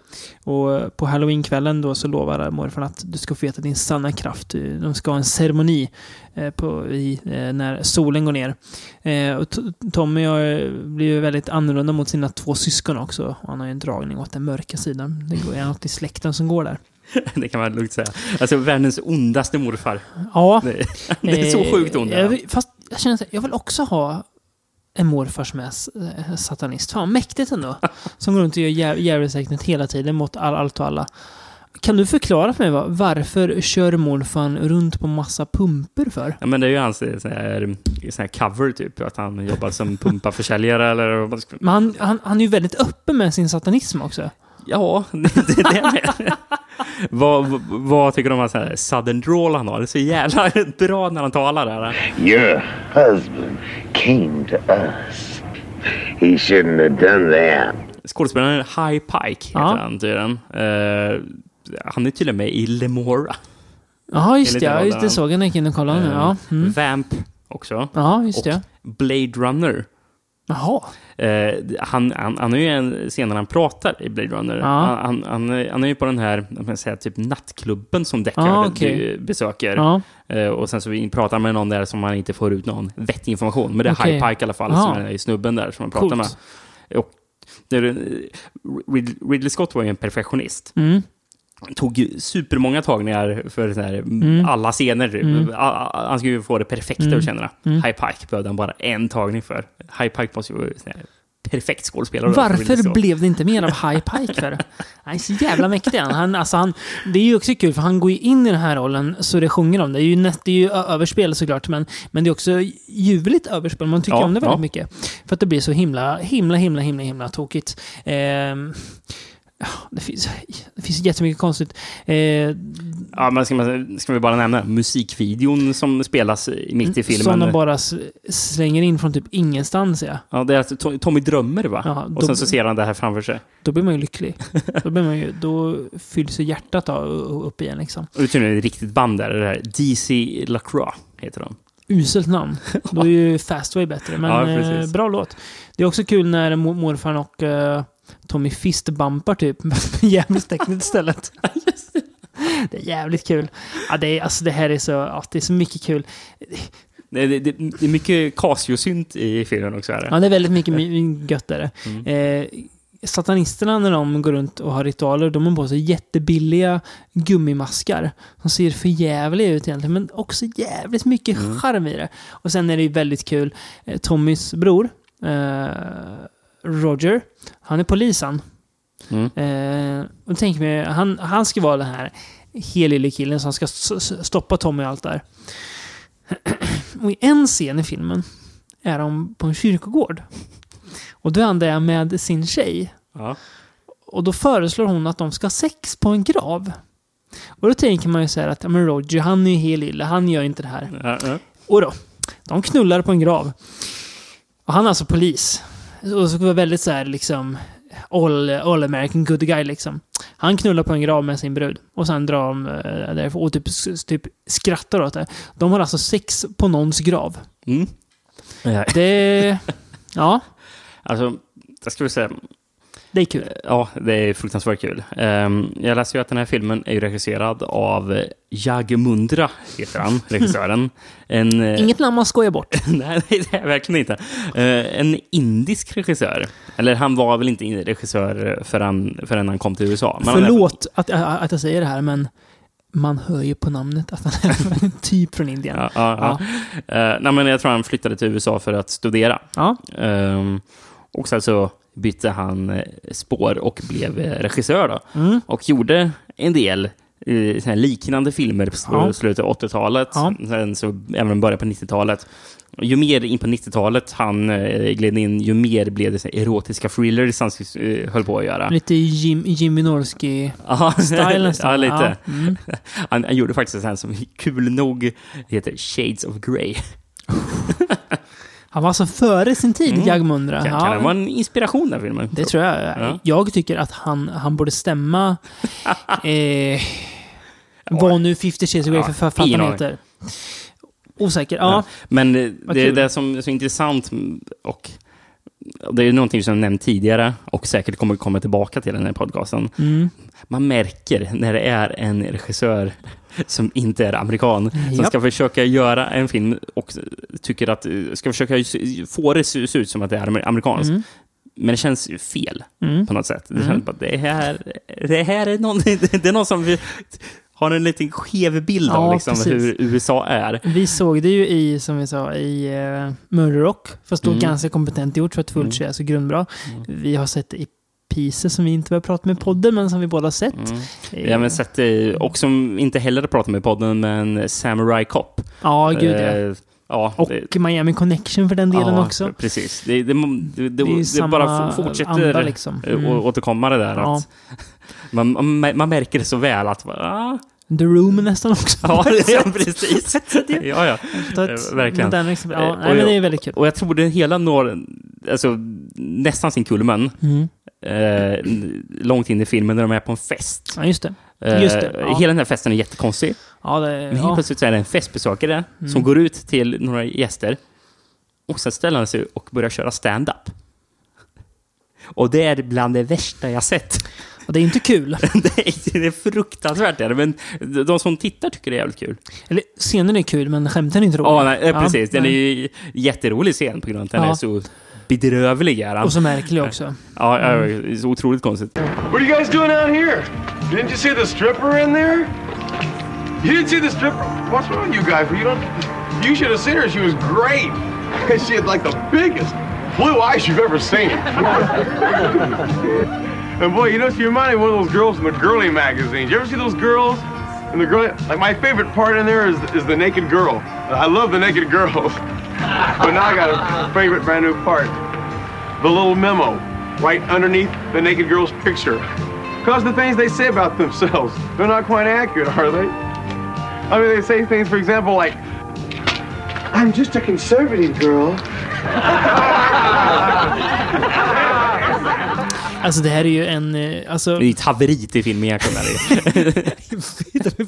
Och eh, på halloweenkvällen då så lovar morfar att du ska få veta din sanna kraft. De ska ha en ceremoni eh, på, i, eh, när solen går ner. Eh, och Tommy har, blir ju väldigt annorlunda mot sina två syskon också. Han har ju en dragning åt den mörka sidan. Det är något i släkten som går där. Det kan man lugnt säga. Alltså världens ondaste morfar. Ja, Det, det är så sjukt. Eh, jag vill- Fast jag känner att jag vill också ha en morfar som är eh, satanist. Fan, mäktigt ändå. Som går runt och gör djä- djävulsäktenhet hela tiden mot all, allt och alla. Kan du förklara för mig va? varför kör morfan runt på massa pumper för? Ja, men det är ju hans eh, sån här, sån här cover typ. Att han jobbar som pumpaförsäljare eller vad man ska- Men han, han, han är ju väldigt öppen med sin satanism också. Ja, det det är det med. vad, vad- vad tycker du om hans sudden drawl han har? Det är så jävla bra när han talar där. Your husband came to us. He shouldn't have done that. Skådespelaren High Pike heter Ja. han tydligen. Uh, han är tydligen med i Lemora. Ja, just det. Ja, just det såg jag när jag gick in och kollade nu. Ja, mm. Vamp också. ja just och det. Blade Runner. Jaha. Eh, han, han, han har ju en scen när han pratar i Blade Runner. Ja. Han, han, han, är- han är ju på den här man säga, typ nattklubben som Deckard Ja, okej. eh, besöker. Ja. Eh, och sen så pratar med någon där som man inte får ut någon vettig information. Men det är Okej. High Pike i alla fall Ja. som är i snubben där som man pratar Coolt. med. Och är- Ridley Scott var ju en perfektionist. Mm. Tog supermånga tagningar för här, Mm. alla scener. Typ. Mm. Han skulle ju få det perfekta Mm. att känna. Mm. High Pike behövde han bara en tagning för. High Pike måste ju vara perfekt skådespelare. Varför blev det inte mer av High Pike för? Han är så jävla mäktig han. alltså han. Det är ju också kul för han går ju in i den här rollen så det sjunger om det. Är ju, det är ju överspel såklart men, men det är också ljuvligt överspel. Man tycker Ja, om det väldigt ja. mycket. För att det blir så himla, himla, himla, himla, himla tokigt. Ja, det, finns, det finns jättemycket konstigt. Eh, Ja, men ska, man, ska vi bara nämna musikvideon som spelas i- mitt i filmen? Som de bara slänger in från typ ingenstans ja. Ja, det är att To- Tommy drömmer va? Ja, och då- sen så ser han det här framför sig. Då blir man ju lycklig. Då, blir man ju, då fylls ju hjärtat av, upp igen liksom. Och det är tydligen ett riktigt band där. Det här DC LaCroix heter de. Uselt namn. Då är ju Fastway bättre. Men Ja, eh, bra låt. Det är också kul när mor- morfar och eh, Tommy fistbumpar typ med djävulstecknet istället. det är jävligt kul. Ja, det, är, alltså, det här är så, ja, det är så mycket kul. Det, det, det, är mycket Casio-synt i filmen också. Är det. Ja, det är väldigt mycket my- gött. Mm. Eh, satanisterna när de går runt och har ritualer, de har på sig jättebilliga gummimaskar. Som ser för jävliga ut egentligen, men också jävligt mycket Mm. charm i det. Och sen är det ju väldigt kul, eh, Tommys bror, eh, Roger, han är polisen. Mm. Eh, och tänk mig, han, han ska vara den här helylle killen som ska stoppa Tommy och allt där. och i en scen i filmen är de på en kyrkogård. Och då är han där med sin tjej. Ja. Och då föreslår hon att de ska ha sex på en grav. Och då tänker man ju så här att ja, men Roger, han är ju helylle, han gör inte det här. Ja, ja. Och då, de knullar på en grav. Och han är alltså polis. Och så var väldigt så här liksom all, all American good guy liksom. Han knullar på en grav med sin brud. Och sen drar de eh, därifrån och typ, typ skrattar åt det. De har alltså sex på någons grav. Mm. Det... Ja, Alltså, jag skulle säga... det är kul. Ja, det är fruktansvärt kul. Ehm, jag läste ju att den här filmen är regisserad av Jag Mundra, heter han, regissören. En, eh, Inget namn man skojar bort. Nej, det är verkligen inte. Eh, en indisk regissör. Eller han var väl inte regissör förrän, förrän han kom till USA. Men Förlåt att, att jag säger det här, men man hör ju på namnet att han är typ från Indien. Ja, ja, ja. Eh, nej, men jag tror han flyttade till USA för att studera. Ja. Ehm, och sen så bytte han eh, spår och blev eh, regissör. Då. Mm. Och gjorde en del eh, liknande filmer på Ja. slutet av 80-talet. Ja. Sen så även början på 90-talet. Och Ju mer in på 90-talet han eh, gled in, ju mer blev det så erotiska thrillers han eh, höll på att göra. Lite Jim, Jimmy Norski Ja, style nästan. ja, lite. Ja, mm. Han, han gjorde faktiskt en som kul nog heter Shades of Grey. Han var alltså före sin tid, Mm. Jagmundra. Kan, Ja, kan det vara en inspiration den filmen? det tror jag. Ja. Jag tycker att han, han borde stämma... eh, vad nu 50 Shades Grey Ja, för författaren heter. Osäker. Ja. Ja. Men eh, det är kul. det som är så intressant och det är någonting som jag nämnt tidigare och säkert kommer komma tillbaka till den här podcasten. Mm. Man märker när det är en regissör som inte är amerikan som Japp. ska försöka göra en film och tycker att ska försöka få det se se ut som att det är amer- amerikanskt. Mm. Men det känns fel Mm. på något sätt. Det Mm. känns bara, det här, det här är någon, det är någon som har en liten skev bild av Ja, liksom, precis. hur USA är. Vi såg det ju i, som vi sa, i uh, Murder Rock. Fast då Mm. ganska kompetent gjort för att fullt mm. så grundbra. Vi har sett det i Pieces som vi inte har pratat med podden, men som vi båda sett. Mm. Eh, Vi har även sett det, och som inte heller har pratat med podden, men Samurai Cop. Ja, gud ja. Eh, ja, Och det- Miami Connection för den delen ja, också. Precis. Det, det, det, det, är bara fortsätter anda, liksom. eh, Mm. återkomma det där. Ja. Att man, man, märker det så väl att... Ah, The Room nästan också. ja, ja, precis. Ja. ja, Eh, Verkligen. Ja, Eh, nej, och men det är väldigt kul. Och jag tror det hela når alltså, nästan sin kulmen. Mm. Eh, långt in i filmen när de är på en fest. Ja, just det. Eh, Just det, ja. Hela den här festen är jättekonstig. Ja, det, Men helt ja. plötsligt så är det en festbesökare som Mm. går ut till några gäster och sen ställer han sig och börjar köra stand-up. Och det är bland det värsta jag sett. Och det är inte kul. det, är, det är fruktansvärt, är det. men de som tittar tycker det är jävligt kul. Eller scenen är kul, men skämten är inte roliga. Ja, nej, eh, Ja, precis. Den nej. är ju jätterolig scen på grund av att den Ja. är så bedrövlig är. Och så märklig också. Ja, ja, är så otroligt konstigt. What are you guys doing out here? Didn't you see the stripper in there? You didn't see the stripper? What's wrong with you guys? You don't. You should have seen her. She was great. she had like the biggest blue eyes you've ever seen. and boy, you know, she reminded me of one of those girls from the girly magazines. You ever see those girls? And the girl, like my favorite part in there is is the naked girl. I love the naked girls. but now I got a favorite brand new part. The little memo right underneath the naked girl's picture. Because the things they say about themselves, they're not quite accurate, are they? I mean, they say things, for example, like, I'm just a conservative girl. Alltså det här är ju en... eh, Alltså, Det är ett haveri till filmen egentligen.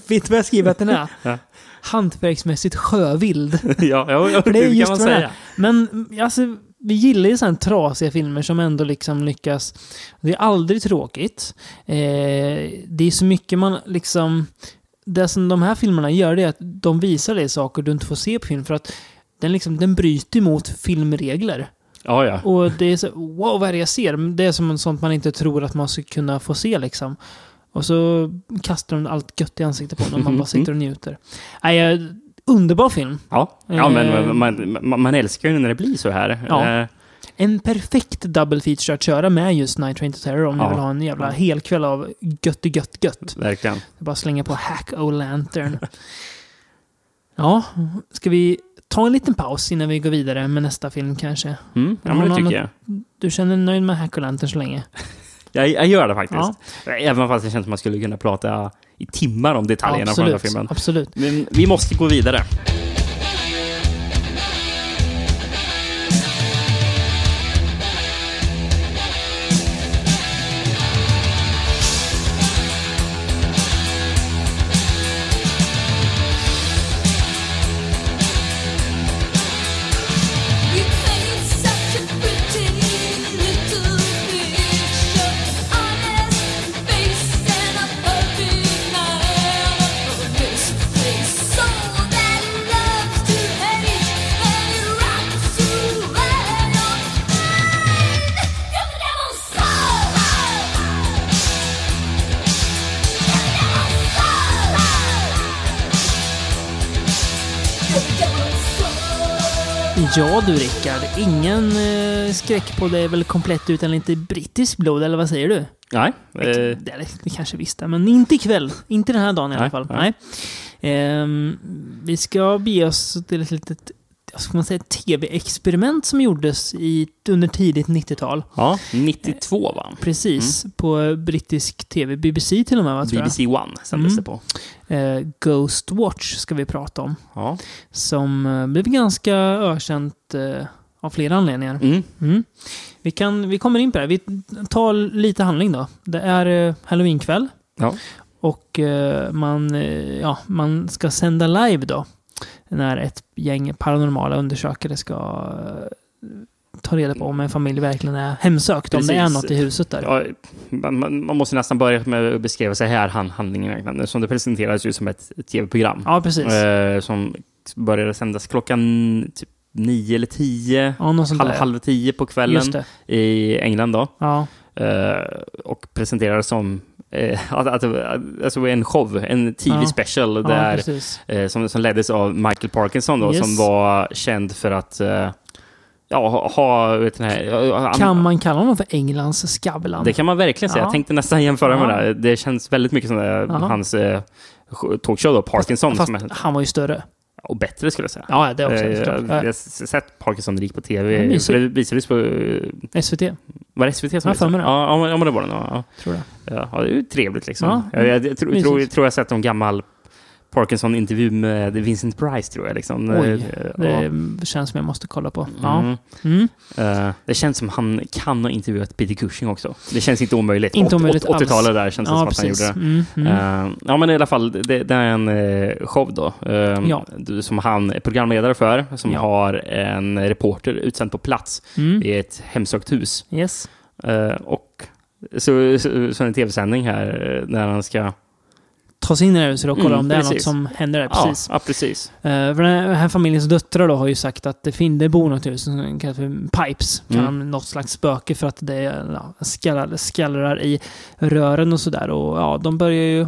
vet du vad jag skriver att den är? Ja. Hantverksmässigt sjövild. ja, ja, det det just kan man säga. Men mm, alltså, vi gillar ju sådana trasiga filmer som ändå liksom lyckas. Det är aldrig tråkigt. Eh, det är så mycket man liksom... Det som de här filmerna gör det är att de visar dig saker du inte får se på film för att den, liksom, den bryter mot filmregler. Ja, ja. Och det är så, wow, vad är det jag ser? Det är som sånt man inte tror att man ska kunna få se liksom. Och så kastar de allt gött i ansiktet på och man bara sitter och njuter. Nej, underbar film. Ja, ja Eh, men man, man, man älskar ju när det blir så här. Ja. Eh, En perfekt double feature att köra med just Night Train to Terror om Ja. ni vill ha en jävla helkväll av gött, gött, gött. verkligen. Bara att slänga på Hack O' Lantern. ja, ska vi ta en liten paus innan vi går vidare med nästa film kanske? Mm, ja, men det tycker jag. Du känner dig nöjd med Hack O' Lantern så länge? jag. Jag gör det faktiskt. Även fast det känns som man skulle kunna prata i timmar om detaljerna från den här absolut, filmen. absolut. Men vi måste gå vidare. Ja du Rickard, ingen eh, skräck på det är väl komplett utan lite brittisk blod, eller vad säger du? Nej. Det, Eh, det, det kanske visste, men inte ikväll. Inte den här dagen i alla fall. nej. Nej. Ehm, vi ska bege oss till ett litet ska man säga, tv-experiment som gjordes i, under tidigt 90-tal. ja, 92 va? Precis, på brittisk tv. BBC till och med, va. BBC One sändes Mm. det på. Eh, Ghost Watch ska vi prata om. Ja. Som eh, blev ganska ökänt eh, av flera anledningar. Mm. Mm. Vi, kan, vi kommer in på det. Vi tar lite handling då. Det är eh, halloweenkväll. Ja. Och eh, man, eh, ja, man ska sända live då. När ett gäng paranormala undersökare ska eh, ta reda på om en familj verkligen är hemsökt. Om det är Precis. något i huset där. Ja, man, man måste nästan börja med att beskriva sig här hand, handlingen. Som det presenterades ju som ett, tv-program. Ja, precis. Eh, som började sändas klockan typ nio eller tio. Ja, halv, halv tio på kvällen i England då. Ja, Eh, och presenterades som eh, att, att, alltså en show, en TV Ja. ja eh, som, som leddes av Michael Parkinson då, Yes. som var känd för att eh, ja, ha, vet här, Kan man kalla honom för Englands Skavlan? Det kan man verkligen säga. Ja. Jag tänkte nästan jämföra med Ja. det. här. Det känns väldigt mycket som det, hans eh, talkshow då, Parkinson. Fast som är, han var ju större. Och bättre skulle jag säga. Ja, det också. Eh, jag har sett Parkinson rik på tv. mysigt. det visades på... eh, SVT, Var det SVT som Ja, visade? det. Ja, ja, men- det var det nog. Ja. tror jag. Ja, det är ju trevligt liksom. Ja, jag, jag, jag, tror, tror, tror jag sett en gammal Parkinson-intervju med Vincent Price, tror jag. Liksom. Oj, Eh, det känns som jag måste kolla på. Ja. Mm. Mm. Eh, det känns som han kan ha intervjuat Peter Cushing också. Det känns inte omöjligt. Inte omöjligt åt- 80-talet alls. där känns det Ja, som precis. att han gjorde det. Mm, mm. Eh, ja, men i alla fall, det, det är en show då. Ja. Som han är programledare för, som Ja. har en reporter utsänd på plats Mm. i ett hemsökt hus. Yes. Och så, så, så en tv-sändning här när han ska ta sig in i det här huset och kolla Mm, om det är något precis. som händer där. Precis. Ja, ja, precis. Eh, för den här familjens döttrar då har ju sagt att det, fin- det bor något i huset som kallas för Pipes. Mm. Kan något slags spöke för att det ja, skallrar, skallrar i rören och sådär. Och ja, de börjar ju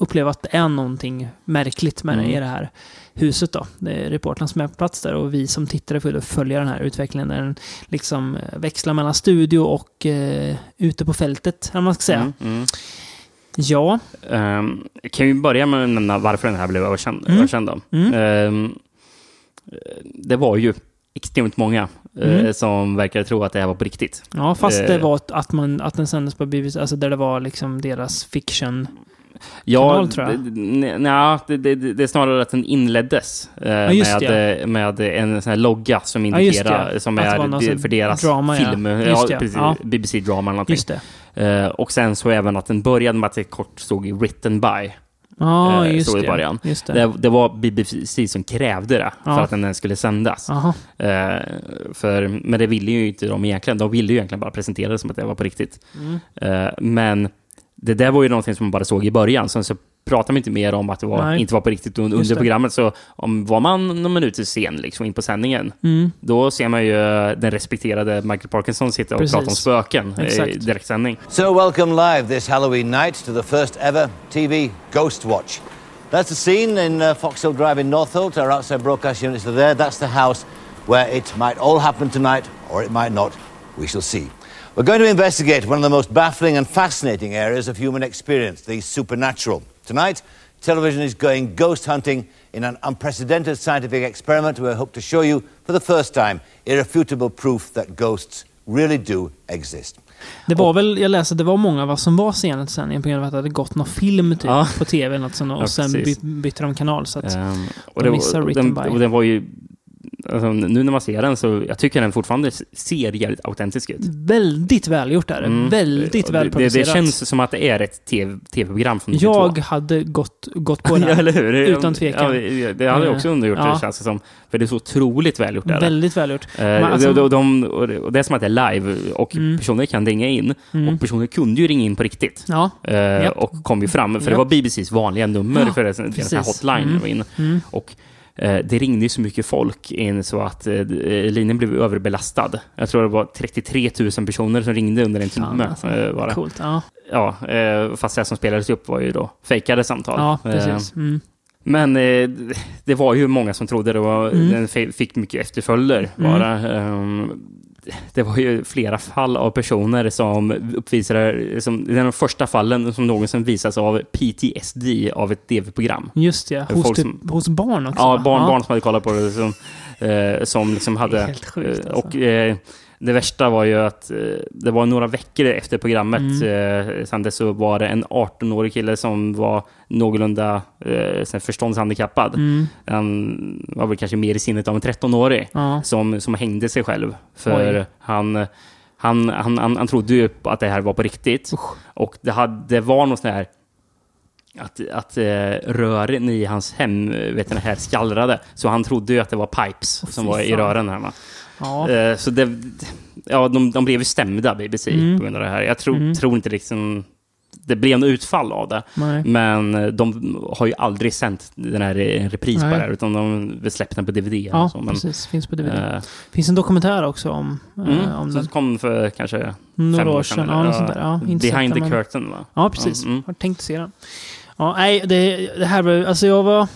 uppleva att det är någonting märkligt med det Mm. i det här huset då. Det är reportrarna som är på plats där och vi som tittare får följa den här utvecklingen där den liksom eh, växlar mellan studio och eh, ute på fältet, vad man ska säga. Mm, mm. Ja, Um, kan vi börja med att nämna varför den här blev överkänd? Mm. överkänd? Mm. Ehm, det var ju extremt många eh, Mm. som verkade tro att det här var på riktigt. ja fast det Eh. var att- att, man, att den sändes på BBC, alltså där det var liksom deras fiction Ja, nja, det, det, det är snarare att den inleddes eh, just med, eh, med en sån här logga som Ja, indikerar, det. som Att är för deras drama, ja. film. Ja. BBC-drama eller någonting. Eh, och sen så även att den började med att det kort stod written by. Ja, eh, just i det. början. Just det. Det, det var BBC som krävde det för Ja. att den skulle sändas. Eh, för, men det ville ju inte de egentligen. De ville ju egentligen bara presentera det som att det var på riktigt. Mm. Eh, men det där var ju någonting som man bara såg i början. Sen så pratade man inte mer om att det var, inte var på riktigt under det. programmet. Så om var man några minuter sen liksom, in på sändningen, Mm. då ser man ju den respekterade Michael Parkinson sitta och Precis. prata om spöken i Exakt. direktsändning. So, welcome live this Halloween night to the first ever TV Ghost Watch. That's the scene in uh, Foxhill Drive in Northolt. Our outside broadcast units are there. That's the house where it might all happen tonight, or it might not. We shall see. We're going to investigate one of the most baffling and fascinating areas of human experience, the supernatural. Tonight, television is going ghost hunting in an unprecedented scientific experiment we hope to show you, for the first time, irrefutable proof that ghosts really do exist. Det var väl, jag läste, det var många va, som var sena till sändningen på grund av att det hade gått någon film typ Ja. på tv eller något sånt, och Ja, sen bytte de kanal. Så att Ehm, de missar och written den, by. och den var ju... Alltså, nu när man ser den så jag tycker den fortfarande ser jävligt autentisk ut. Väldigt välgjort är det. Mm. Väldigt Och väl det, det, känns som att det är ett TV tv-program från 92. Jag hade gått, gått på det. ja, eller hur? Utan tvekan. Ja, det- hade jag också Eh, undergjort, ja. det känns det som. För det är så otroligt välgjort. Där. Väldigt välgjort. Eh, Men alltså- och, de, de, och det- är som att det är live och Mm. personer kan ringa in. Mm. Och personer kunde ju ringa in på riktigt. Ja. Eh, Japp. Och kom ju fram. För Japp. det var BBCs vanliga nummer Ja, för det, för den precis. hotline. Mm. in. Mm. Och det ringde ju så mycket folk in så att eh, linjen blev överbelastad. Jag tror det var 33 000 personer som ringde under en Fan, timme. alltså. eh, var det. Coolt. Ja, Ja, eh, fast det som spelades upp var ju då fejkade samtal. ja Eh, precis. Mm. men eh, det var ju många som trodde det och Mm. den fi- fick mycket efterföljder. Mm. Bara. Ehm, det var ju flera fall av personer som uppvisade, som, det är de första fallen som någonsin visas av PTSD av ett TV-program. Just det. Folk Hos, typ, som- hos barn också. Ja, barn, barn som hade kollat på det som, eh, som liksom hade... sjukt, eh, alltså. Och eh, det värsta var ju att eh, det var några veckor efter programmet Mm. eh, sen dess så var det en 18-årig kille som var någorlunda eh, förståndshandikappad. Mm. Han var väl kanske mer i sinnet av en 13-årig Ja. som, som hängde sig själv. För Oj. han, han, han, han, han trodde ju att det här var på riktigt. Och det, hade, det var något sånt här att, att eh, rören i hans hem vet du, här skallrade. Så han trodde ju att det var pipes som fy var i rören. Här, va? Ja. Eh, så det, ja, de, de blev ju stämda, BBC, Mm. på grund av det här. Jag tror, Mm. tror inte liksom det blev något utfall av det. Nej. Men eh, de har ju aldrig sänt den här en repris på Nej. det här, utan de har släppt den på DVD. Ja, så, men, precis. Finns på DVD. eh, Finns en dokumentär också om, eh, Mm, om som den. kom för kanske Några fem år sedan. sedan. Ja, eller? Ja, Behind the men- curtain, va? Ja, precis. Mm. Har tänkt se den. Ja, nej, det, det här var alltså jag var...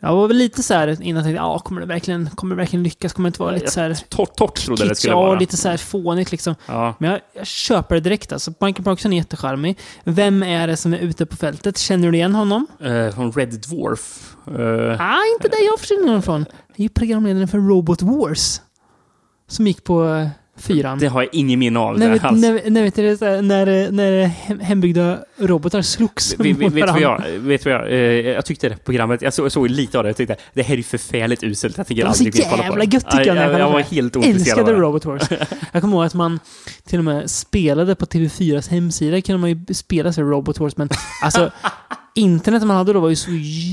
Jag var väl lite så här innan jag tänkte, ja, kommer det verkligen, kommer det verkligen lyckas? Kommer det inte vara lite så här... Torrt, torrt trodde jag det skulle ja, vara. lite så här fånigt liksom. Ja. Men jag, jag köper det direkt alltså. Michael Parkinson är jättecharmig. Vem är det som är ute på fältet? Känner du igen honom? Eh, från Red Dwarf. Eh, Ah, inte där jag försvinner honom från. Det är ju programledaren för Robot Wars. Som gick på eh, fyran. det har jag ingen minne av. När, det vet, alls. när, när, vet du, när, när hem- hembyggda robotar slogs Vet, vet, mot vet, vad jag, vet vad jag, eh, jag tyckte det programmet, jag såg, såg lite av det, jag tyckte det här är ju förfärligt uselt, jag tänker Det var så jävla gött tycker jag. jag, jag, jag var helt ointresserad Älskade. Robot Wars. Jag kommer ihåg att man till och med spelade på TV4s hemsida. kunde man ju spela sig Robot Wars, men alltså internet man hade då var ju så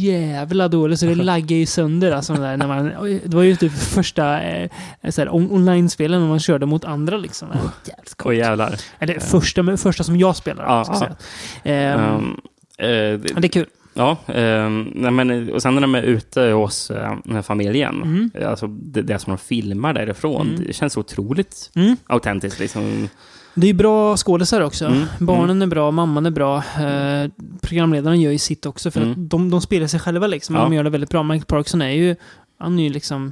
jävla dåligt så det laggade ju sönder. Alltså, där, när man, det var ju typ första eh, on- online-spelen när man körde mot andra. Liksom. Jävligt Åh jävlar. Eller första, första som jag spelade. Ja, ska säga. Um, eh, det, det är kul. Ja, nej, men, och sen när de är ute hos eh, familjen, Mm. alltså det, det som de filmar därifrån, Mm. det känns otroligt Mm. autentiskt. Liksom. Det är bra skådisar också. Mm, Barnen är bra, mamman är bra. Eh, programledaren gör ju sitt också. För Mm. att de, de spelar sig själva liksom. Ja. De gör det väldigt bra. Michael Parkinson är ju... Han är ju liksom...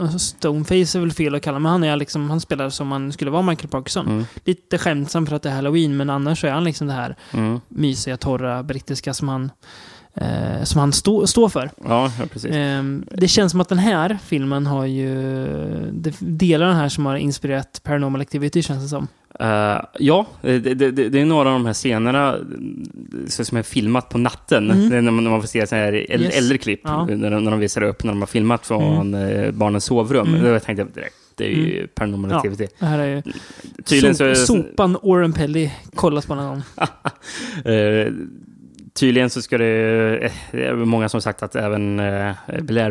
alltså Stoneface är väl fel att kalla, men han, är liksom, han spelar som han skulle vara Michael Parkinson. Mm. Lite skämtsam för att det är Halloween, men annars så är han liksom det här Mm. mysiga, torra, brittiska som han, eh, som han stå, står för. Ja, ja, precis. Ehm, det känns som att den här filmen har ju... Delar den här som har inspirerat Paranormal Activity, känns det som. Eh, ja, det, det, det, är några av de här scenerna eh, som är filmat på natten. Mm. När, man, när man får se så här äldre, Yes. äldre klipp, Ja. när, de, när de visar upp när de har filmat från eh, barnens sovrum. Mm. Då tänkte jag direkt, det är ju Paranormal Ja, Activity. det här är ju... Tydligen så sopan Oren Pelly kollat på någon gång. Eh, tydligen så ska det... Det är många som sagt att även Blair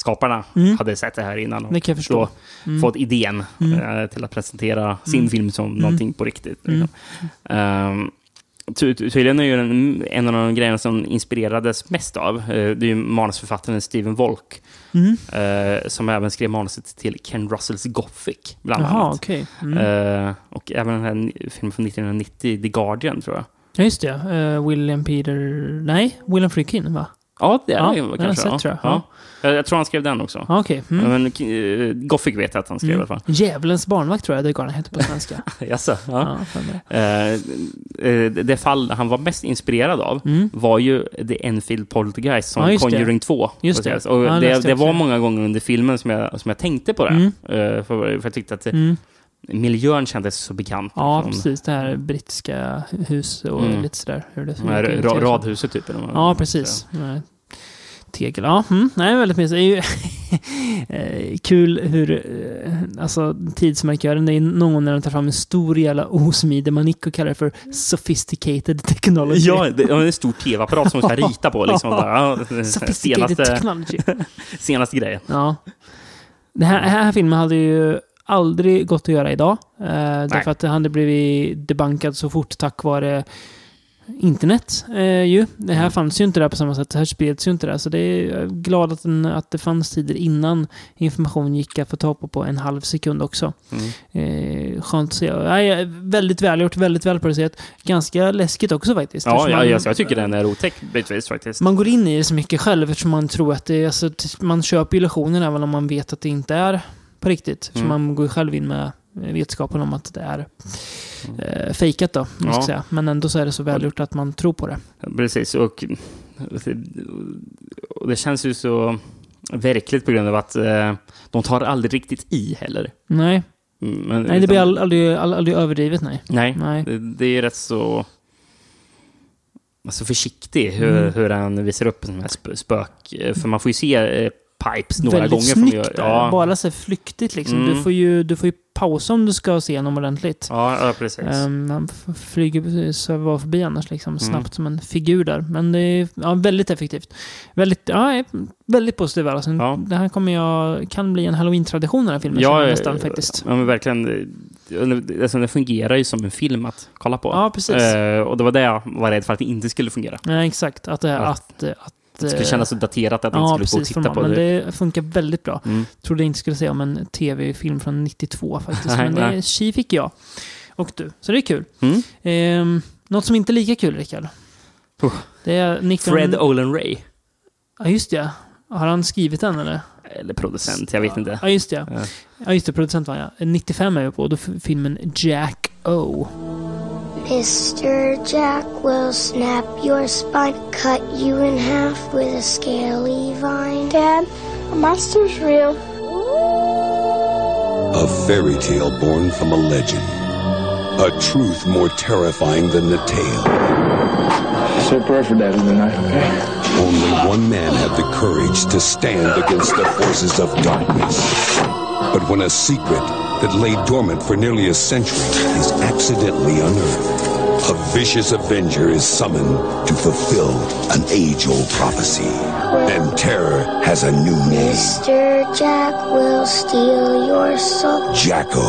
Witch-skaparna Mm. hade sett det här innan. och Det kan. Då Mm. fått idén Mm. eh, till att presentera sin Mm. film som Mm. någonting på riktigt. Liksom. Ty- ty- tydligen är ju en, en av de grejerna som inspirerades mest av, eh, det är ju manusförfattaren Steven Volk, Mm. eh, som även skrev manuset till Ken Russells Gothic, bland Jaha, annat. Mm. Eh, och även den här filmen från 1990, The Guardian, tror jag. Ja, just det. William Peter... Nej, William Friedkin, va? Ja, det är Ja, det har jag kanske. sett, ja. tror jag. Ja. Jag, jag tror han skrev den också. Ja, okej. Mm. Men uh, Gothic vet jag att han skrev i alla fall. Djävulens barnvakt tror jag det Garden heter på svenska. Jaså? Ja. Ja. Eh, eh, det fall han var mest inspirerad av Mm. var ju The Enfield Poltergeist som Ja, just det. Conjuring 2. Just det. Och Ja, det, det var många gånger under filmen som jag, som jag tänkte på det. Mm. Eh, för, för jag tyckte att det, Mm. miljön kändes så bekant. Ja, liksom. precis. Det här brittiska hus och Mm. lite sådär. Hur det hur det ut. radhuset typ. eller Ja, precis. säga. Tegel. Ja, mm, nej, väldigt mysigt. Det är ju eh, kul hur, eh, alltså tidsmarkören, det är någon när de tar fram en stor jävla osmidig manick och kallar det för sophisticated technology. Ja, det är en stor tv-apparat som man ska rita på. Liksom, bara, Sophisticated senaste, technology. senaste grejen. Ja. Den här, den här filmen hade ju aldrig gått att göra idag. Eh, därför att det hade blivit debankad så fort tack vare internet. Eh, ju. Det här fanns ju inte där på samma sätt. Det här spreds ju inte där. Så det är, jag är glad att, den, att det fanns tider innan information gick att få tag på på en halv sekund också. Mm. Eh, skönt att se. Nej, väldigt välgjort, väldigt välproducerat. Ganska läskigt också faktiskt. Ja, ja, man- jag, jag tycker den är otäck bitvis faktiskt. man går in i det så mycket själv eftersom man tror att det är... Alltså, man köper illusionen även om man vet att det inte är på riktigt. Så Mm. man går ju själv in med vetskapen om att det är eh, fejkat då, Ja. jag säga. Men ändå så är det så välgjort att man tror på det. Precis, och, och det känns ju så verkligt på grund av att eh, de tar aldrig riktigt i heller. Nej, Mm, Men, nej det blir all, aldrig, all, aldrig överdrivet, nej. Nej, Nej. Det, det är rätt så alltså försiktig hur, Mm. hur han visar upp här sp- spök. Eh, För man får ju se eh, Pipes några Väldigt gånger. snyggt från- där. ja, Bara så flyktigt liksom. Mm. Du, får ju, du får ju pausa om du ska se honom ordentligt. ja, ja, precis. Um, han flyger så var förbi annars liksom, Mm. snabbt som en figur där. Men det är ja, väldigt effektivt. Väldigt, ja, väldigt positiv. Alltså. Ja. Det här kommer jag, kan bli en halloween-tradition den här filmen, eh, nästan faktiskt. Ja, men verkligen. Alltså, den fungerar ju som en film att kolla på. Ja, precis. Eh, och det var det jag var rädd för att det inte skulle fungera. Nej, exakt. Att det, Ja. att, att, Det skulle kännas så daterat att ja, inte skulle gå och precis, titta på man, det. Men det funkar väldigt bra. Mm. Trodde jag inte skulle säga om en tv-film från 92 faktiskt. Men det, tji fick jag. Och du. Så det är kul. Mm. Ehm, något som inte är lika kul, Rickard. Oh. Det är 19... Fred Olen Ray. Ja, just det. Har han skrivit den eller? Eller producent, jag vet inte. Ja, just det. Ja. Ja, just det. Producent var jag. 95 är jag på. Då filmen Jack O. Mr. Jack will snap your spine, cut you in half with a scaly vine. Dad, a monster's real. A fairy tale born from a legend. A truth more terrifying than the tale. Say a prayer for Daddy tonight, okay? Only one man had the courage to stand against the forces of darkness. But when a secret that lay dormant for nearly a century is accidentally unearthed, a vicious avenger is summoned to fulfill an age-old prophecy. And terror has a new name. Mr. Jack will steal your soul. Jacko.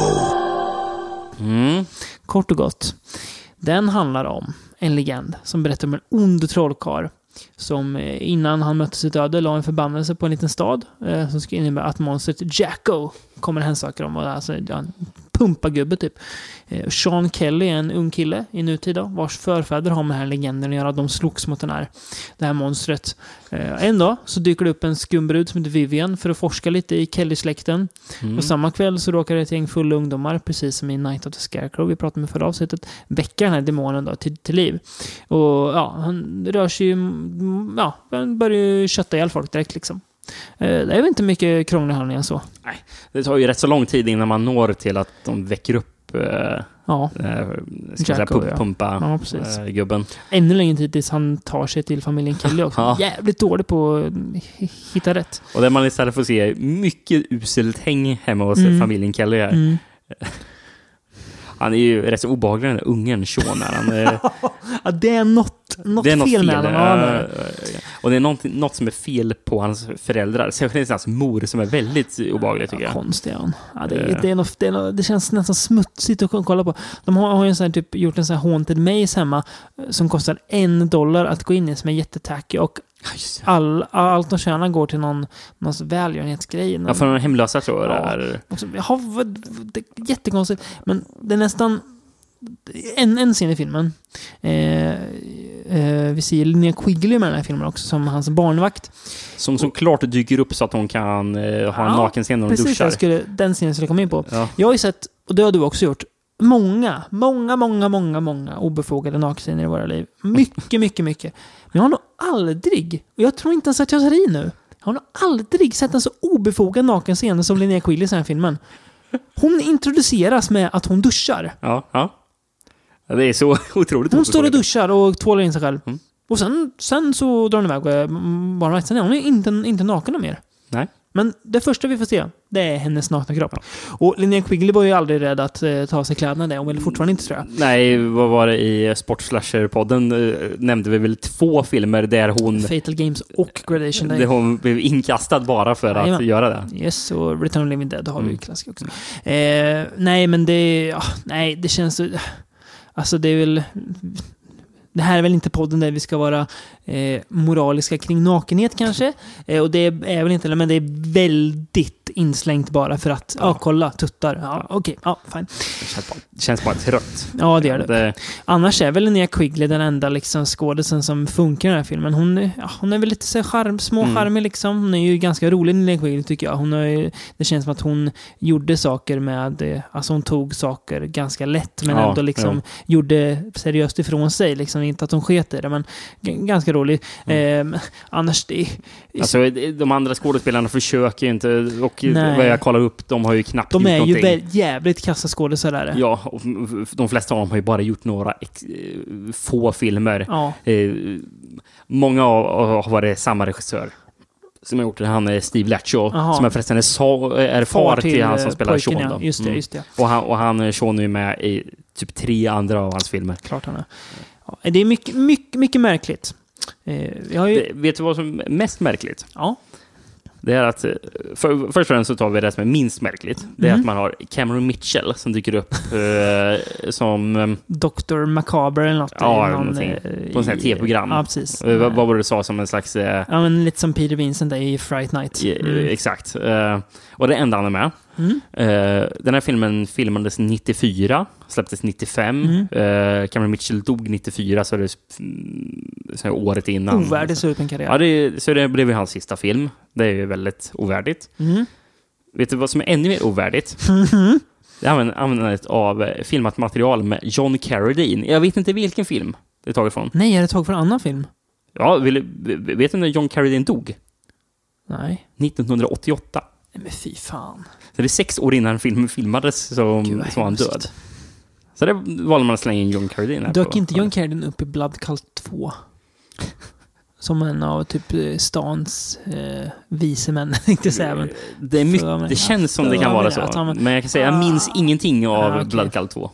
Mm. Kort och gott. Den handlar om en legend som berättar om en ond trollkarl som eh, innan han mötte sitt öde la en förbannelse på en liten stad eh, som skulle innebära att monstret Jacko kommer hemsöka dem. Och alltså, ja, pumpagubbe typ. Eh, Sean Kelly är en ung kille i nutida vars förfäder har med den här legenden att göra. De slogs mot den här, det här monstret. Eh, en dag så dyker det upp en skumbrud som heter Vivian för att forska lite i Kelly-släkten. Mm. Och samma kväll så råkar ett gäng fulla ungdomar, precis som i Night of the Scarecrow vi pratade om i förra avsnittet, väcka den här demonen då till, till liv. Och ja, han rör sig ju, ja, han börjar ju kötta ihjäl folk direkt liksom. Eh, Det är väl inte mycket krånglig handling än så. Det tar ju rätt så lång tid innan man når till att de väcker upp eh, Ja. eh, ska säga, Jacko, ja. pumpa Ja, eh, gubben. Ännu längre tid tills han tar sig till familjen Kelly också. Ja. Jävligt dålig på att hi- hitta rätt. Och där man istället får se mycket uselt häng hemma hos Mm. familjen Kelly. Här. Mm. Han är ju rätt så obehaglig den där ungen Sean. Han, är- Ja, det är något, något, det är något fel fel. med honom. Ja, och det är något, något som är fel på hans föräldrar. Särskilt hans mor som är väldigt obehaglig tycker jag. Konstig är han. Ja, det, är, Eh. det, är något, det, är något, det känns nästan smutsigt att kolla på. De har, har ju sån här, typ, gjort en sån här Haunted Maze hemma eh, som kostar en dollar att gå in i som är jättetacky. Och all, allt de tjänar går till någon, någon välgörenhetsgrej. Ja, för de hemlösa tror jag det Ja. är. Också, vad, det är jättekonstigt. Men det är nästan... En, en scen i filmen. Eh, eh, vi ser Linnea Quigley med den här filmen också, som hans barnvakt. Som såklart dyker upp så att hon kan eh, ha en nakenscen när hon precis, duschar. Skulle, den scenen skulle jag komma in på. Ja. Jag har ju sett, och det har du också gjort, många, många, många, många, många obefogade nakenscener i våra liv. Mycket, mycket, mycket. Men jag har nog aldrig, och jag tror inte ens att jag tar i nu, jag har nog aldrig sett en så obefogad nakenscen som Linnea Quigley i den här filmen. Hon introduceras med att hon duschar. Ja, ja. Det är så otroligt Hon står och duschar och tvålar in sig själv. Mm. Och sen, sen så drar hon iväg är bara Sen är hon inte, inte naken mer. Nej. Men det första vi får se, det är hennes nakna kropp. Och Linnea Quigley var ju aldrig rädd att eh, ta av sig kläderna där. Hon vill fortfarande inte tror jag. Nej, vad var det i Sportslasher-podden? eh, Nämnde vi väl två filmer där hon, Fatal Games och Gradation Day. där hon blev inkastad bara för att Jajamän. göra det. Yes, och Return of Living Dead har vi ju Mm. klassiker också. Eh, nej, men det... Ja, nej, det känns... så- Alltså det är väl... Det här är väl inte podden där vi ska vara eh, moraliska kring nakenhet kanske. Eh, och det är väl inte men det är väldigt inslängt bara för att, ja, kolla, tuttar. Ja, okej, ja, fine. Det känns bara, det känns bara trött. Ja, det gör det. det Annars är väl Linnea Quigley den enda liksom, skådisen som funkar i den här filmen. Hon, är- ja, hon är väl lite så charm, små Mm. liksom. Hon är ju ganska rolig, Linnea Quigley, tycker jag. Hon har det känns som att hon gjorde saker med... eh, Alltså hon tog saker ganska lätt, men Ja, ändå liksom gjorde seriöst ifrån sig. Liksom, inte att hon sket i det, men g- ganska rolig. Mm. Eh, annars, det... Alltså, de andra skådespelarna försöker ju inte, och Nej. vad jag kollar upp, de har ju knappt De gjort är ju någonting. väl, jävligt kassa skådisar där. Ja, och de flesta av dem har ju bara gjort några eh, få filmer. Ja. Eh, många av- har varit samma regissör. Som har gjort det. Han är Steve Latcho. Som är förresten är, sa, är far, till, till, han som eh, spelar pojken, Sean. ja. Mm. Just det, just det. Och han, och han eh, Sean är ju med i typ tre andra av hans filmer. Klart han är. Ja, det är mycket, mycket, mycket märkligt. Eh, ju... Vet du vad som är mest märkligt? Ja. Det är att, eh, för, först och främst så tar vi det som är minst märkligt. Det är Mm. att man har Cameron Mitchell som dyker upp eh, som... eh, Dr. Macabre eller något. Ja, någon, någonting. eh, På en sån här i- tv-program. Ja, precis. Eh, vad, var det du sa som en slags... eh, Ja, men lite som Peter Vincent i Fright Night. Mm. Exakt. Och det enda han är med. Mm. Eh, den här filmen filmades 94, släpptes 95. Mm. Eh, Cameron Mitchell dog 94, så det är mm, så här året innan. Ovärdig slut på en karriär. Ja, det, så det blev ju hans sista film. Det är ju väldigt ovärdigt. Mm. Vet du vad som är ännu mer ovärdigt? Mhm. Det är använd- användandet av eh, filmat material med John Carradine. Jag vet inte vilken film det är taget från. Nej, är det tagit från en annan film? Ja, vill, vet du när John Carradine dog? Nej. 1988. Nej, men fy fan. Så det är sex år innan filmen filmades som, Gud, som var han död. Så det valde man att slänga in John Carradine här Dök på. inte John Carradine upp i Blood Cult 2? Som en av typ eh, stans eh, vise män, jag säga. Men Det, är mycket, det känns som det kan vara så. han- Men jag kan säga, jag minns ingenting av Ah, okej. Blood Cult 2.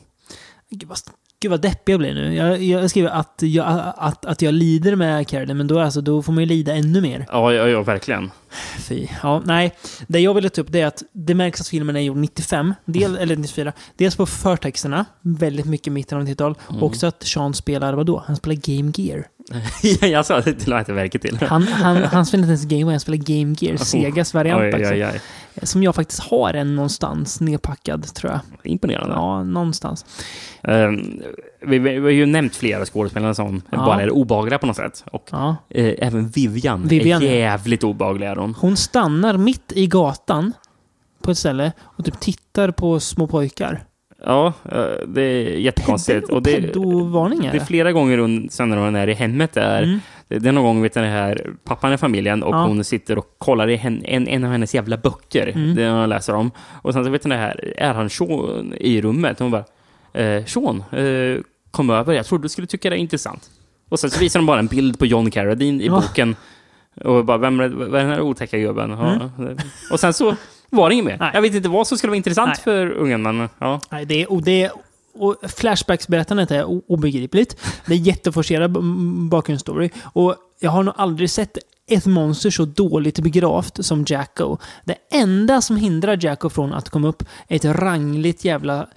Gud vad, gud vad deppig jag blir nu. Jag, jag skriver att jag, att, att jag lider med Carradine, men då, alltså, då får man ju lida ännu mer. Ja, ja, ja verkligen. Fy. Ja, nej. Det jag ville ta upp det är att det märks att filmen är gjord 95, del, eller 94. Dels på förtexterna, väldigt mycket mitten av 90-tal. Mm. Också att Sean spelar, vad då? Han spelar Game Gear. jag sa det till inte verket till. Han, han, han spelar inte ens Game Boy, han spelar Game Gear, Segas variant Oj, oj, oj. Som jag faktiskt har en någonstans nedpackad, tror jag. Imponerande. Ja, någonstans. Ehm, vi, vi, har ju nämnt flera skådespelare som Ja. bara är obehagliga på något sätt. Och Ja. eh, även Vivian, Vivian, är jävligt obehaglig. Är hon. Hon stannar mitt i gatan på ett ställe och typ tittar på små pojkar. Ja, eh, det är jättekonstigt. Och det, det är flera gånger sen när hon är i hemmet där. Mm. Det, är någon gång, vet det här, pappan i familjen och Ja. hon sitter och kollar i hen, en, en av hennes jävla böcker. Mm. Det hon läser om. Och sen så vet det här, är han Sean i rummet? Och hon bara, eh, Sean, eh, kom över. Jag trodde du skulle tycka det är intressant. Och sen så visar de bara en bild på John Carradine i Ja. boken. Och bara, vem är, vad är den här otäcka gubben? Ja. Och sen så var det inget mer. Nej. Jag vet inte vad som skulle vara intressant Nej. för ungen, men ja. Nej, det och det och Flashbacks-berättandet är obegripligt. Det är jätteforcerad bakgrundsstory. Och jag har nog aldrig sett ett monster så dåligt begravt som Jacko. Det enda som hindrar Jacko från att komma upp är ett rangligt jävla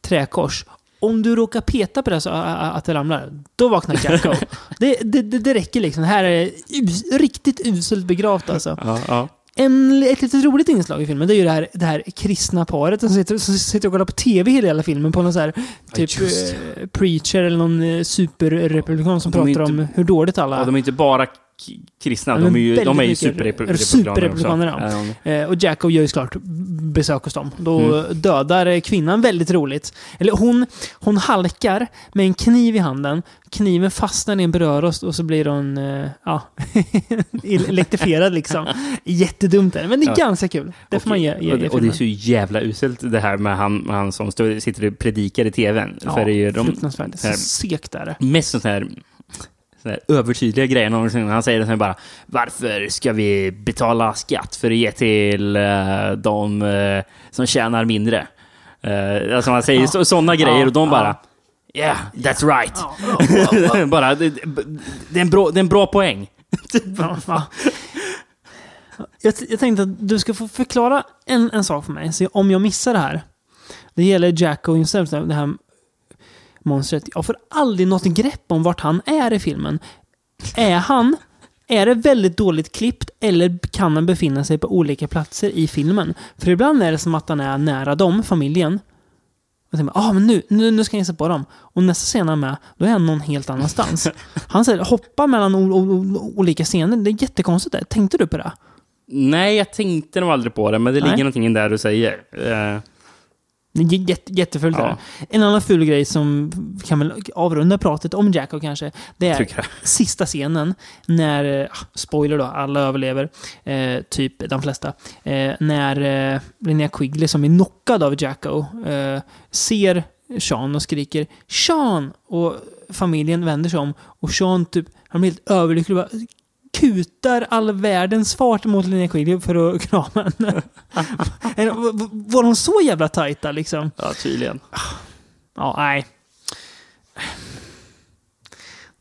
träkors. Om du råkar peta på det så att det ramlar, då vaknar Jacko. det, det, det, det räcker liksom. Det här är us, riktigt uselt begravt alltså. ja, ja. En, ett litet roligt inslag i filmen det är ju det här, det här kristna paret som sitter, som sitter och kollar på TV hela filmen på någon så här, typ just eh, preacher eller någon eh, superrepublikan som pratar inte- om hur dåligt alla Ja, de är inte bara kristna, Ja, de är ju, de är ju superrepublikaner superrepublikaner, ja. Ja, Eh, och Jacko gör ju såklart besök hos dem. Då Mm. dödar eh, kvinnan väldigt roligt. Eller hon, hon halkar med en kniv i handen. Kniven fastnar i en brödrost och så blir hon eh, ja, elektrifierad liksom. Jättedumt är det, men det är Ja. ganska kul. Det får man ge, ge, och, ge det, och det är så jävla uselt det här med han, han som står, sitter och predikar i tvn. För det är ju de fruktansvärt. så segt är det. mest sån här, sån här övertydliga grejer. någonsin. Han säger det bara Varför ska vi betala skatt för att ge till eh, de eh, som tjänar mindre? Uh, alltså han säger Ja. så, sådana grejer Ja, och de ja. bara Yeah, that's right. bara, det, det, är en bra, det är en bra poäng. Ja, ja. Jag, jag tänkte att du ska få förklara en, en sak för mig, så om jag missar det här. Det gäller Jacko himself, det här monstret. Jag får aldrig något grepp om vart han är i filmen. Är han... Är det väldigt dåligt klippt eller kan han befinna sig på olika platser i filmen? För ibland är det som att han är nära dem, familjen. Och tänker, ah, men nu, nu, nu ska jag gissa på dem. Och nästa scen han är med, då är han någon helt annanstans. Han säger, hoppar mellan olika scener. Det är jättekonstigt. Det. Tänkte du på det? Nej, jag tänkte nog aldrig på det, men det Nej. ligger någonting där du säger. Det är jätte, jättefult. Ja. En annan ful grej som kan väl avrunda pratet om Jacko kanske. Det är sista scenen när, eh, spoiler då, alla överlever. Eh, typ de flesta. Eh, när eh, Linnea Quigley som är knockad av Jacko eh, ser Sean och skriker Sean! Och familjen vänder sig om och Sean typ, han blir helt överlycklig bara kutar all världens fart mot Linnea Quigley för att krama henne. Var de så jävla tajta liksom? ja, tydligen. Ja, nej.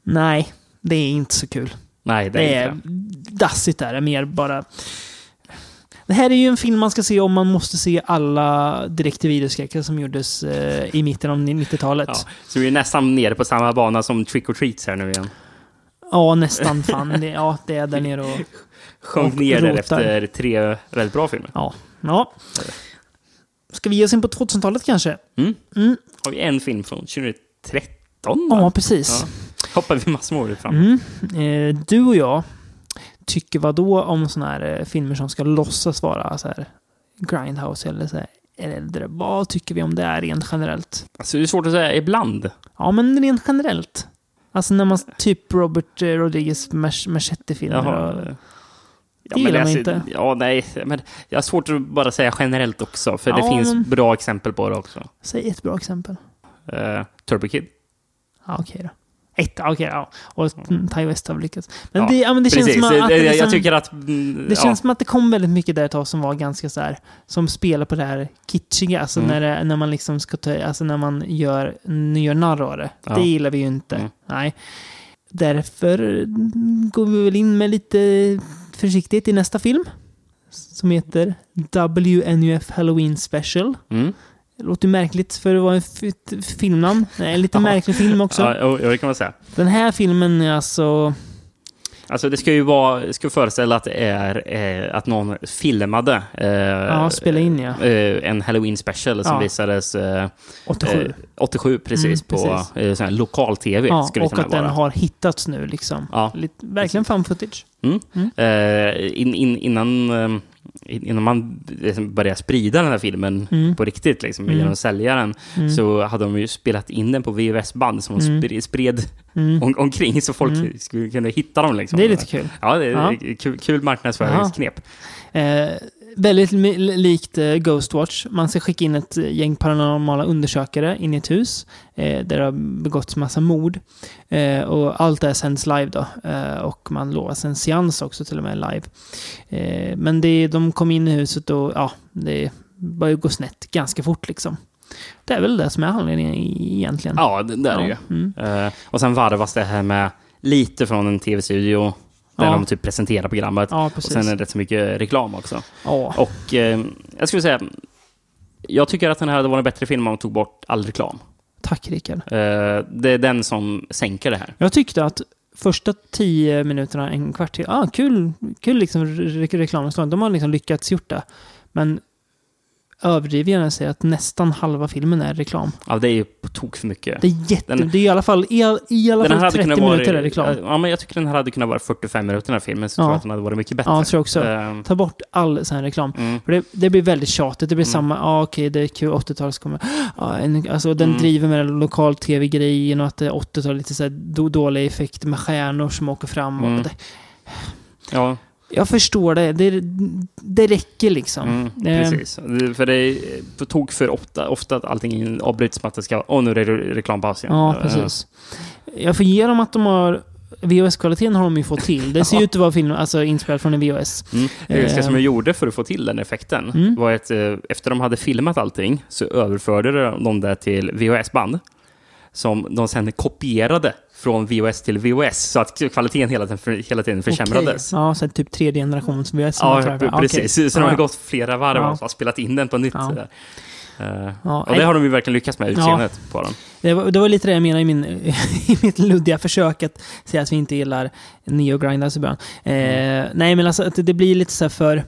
Nej, det är inte så kul. Nej, det, Det är är inte dassigt där, det är mer bara... Det här är ju en film man ska se om man måste se alla direkt-till-videoskräckar som gjordes eh, i mitten av 90-talet. Ja, Ja. så vi är nästan nere på samma bana som Trick or Treats här nu igen. Nästan fan. Det, ja, det är där nere och... Sjönk ner där efter tre väldigt bra filmer. Ja. ja. Ska vi ge oss in på 2000-talet kanske? Mm. Mm. Har vi en film från 2013? Ja, va? precis. Ja. Hoppar vi massor med år fram. Mm. Eh, du och jag tycker vad då om såna här eh, filmer som ska låtsas vara så här Grindhouse eller så här äldre? Vad tycker vi om det rent generellt? Alltså, det är svårt att säga ibland. Ja, men rent generellt. Alltså när man typ Robert eh, Rodriguez Mach- Machete-filmer. Ja, Det gillar man alltså, inte. Ja, nej. Men jag har svårt att bara säga generellt också, för det Ja, finns men- bra exempel på det också. Säg ett bra exempel. Uh, Turbo Kid. Ja, okej då. Ett, okej, ja. Och mm. Ty West har lyckats. Men Ja, det, ja, men det känns Precis. som att... Det- det jag liksom- tycker att... mm, Det ja. känns som att det kom väldigt mycket där ett tag som var ganska så här, som spelar på det här kitschiga, alltså Mm. när, det, när man liksom ska ta, alltså när man gör, gör narr av det. Ja. Det gillar vi ju inte. Mm. Nej. Därför mm, går vi väl in med lite försiktighet i nästa film. Som heter WNUF Halloween Special. Mm. Det låter märkligt för att vara en filmnamn. Det en lite Ja. märklig film också. Ja, det kan man säga. Den här filmen är alltså... Alltså det ska ju vara, det ska föreställa att det är eh, att någon filmade eh, Ja, spela in, ja. eh, en Halloween special som Ja. visades eh, 87. eh, 87 precis Mm, på precis. eh, lokal-tv. Ja, skulle det och att den vara. har hittats nu liksom. Ja. Lite, verkligen fan footage. Mm. Eh, in, in, innan, eh, in- innan man liksom började sprida den här filmen Mm. på riktigt, liksom, Mm. genom att sälja den, Mm. så hade de ju spelat in den på VHS-band som de Mm. spred, Mm. om, omkring så folk Mm. skulle kunna hitta dem. Liksom. Det är lite kul. Ja, det är Ja. kul, kul marknadsföringsknep. Eh, väldigt likt eh, Ghostwatch. Man ska skicka in ett gäng paranormala undersökare in i ett hus eh, där det har begåtts massa mord. Eh, och allt det här sänds live då. Eh, och man lovas en seans också till och med live. Eh, men det, de kom in i huset och ja, det började gå snett ganska fort liksom. Det är väl det som är anledningen egentligen. Ja, det, det är det Ja. ju. Mm. Eh, och sen varvas det här med lite från en tv-studio där Ja. de typ presenterar programmet. Ja, och sen är det rätt så mycket reklam också. Ja. Och eh, jag skulle säga, jag tycker att den här hade varit en bättre film om man tog bort all reklam. Tack Rickard. Eh, det är den som sänker det här. Jag tyckte att första tio minuterna, en kvart till, ah, kul, kul liksom re- reklaminslag. De har liksom lyckats gjort det. Men överdriver jag säger att nästan halva filmen är reklam. Ja, det är ju på tok för mycket. Det är jätte... Den- det är i alla fall, i, all- i alla fall hade 30 kunnat minuter vara, är reklam. Ja, men jag tycker den här hade kunnat vara 45 minuter den här filmen, så Ja. tror jag att den hade varit mycket bättre. Ja, jag tror också. Eh, Ta bort all sån här reklam. Mm. För det, det blir väldigt tjatigt. Det blir Mm. samma, ja okej det är kul, 80-talet kommer. Ja, en, alltså den Mm. driver med den lokal-tv-grejen och att det är 80-tal, lite så här dåliga effekter med stjärnor som åker fram. Och Mm. det, ja, jag förstår det. det. Det räcker liksom. Mm, Eh, precis. Det- För det är på tok för ofta, ofta att allting avbryts med att det ska... Åh, nu är det re- reklampaus igen. Ja, Eh, precis. Jag får ge dem att de har... VHS-kvaliteten har de ju fått till. Det ser ju ut att vara film, alltså inspelad från en VHS. Mm. Det Eh, som jag gjorde för att få till den effekten Mm. var att eh, efter de hade filmat allting så överförde de det till VHS-band som de sen kopierade från VHS till VHS så att kvaliteten hela tiden, hela tiden försämrades. Okej. Ja, så typ tredje generations VHS. Ja, precis. Okej. Så de har Ja. gått flera varv Ja. och har spelat in den på nytt. Ja. Eh, Ja, och det har de ju verkligen lyckats med, utseendet på den. Det var, det var lite det jag menade i, min, i mitt luddiga försök att säga att vi inte gillar neogrinders i början. Eh, Mm. Nej, men alltså att det, blir lite så här för...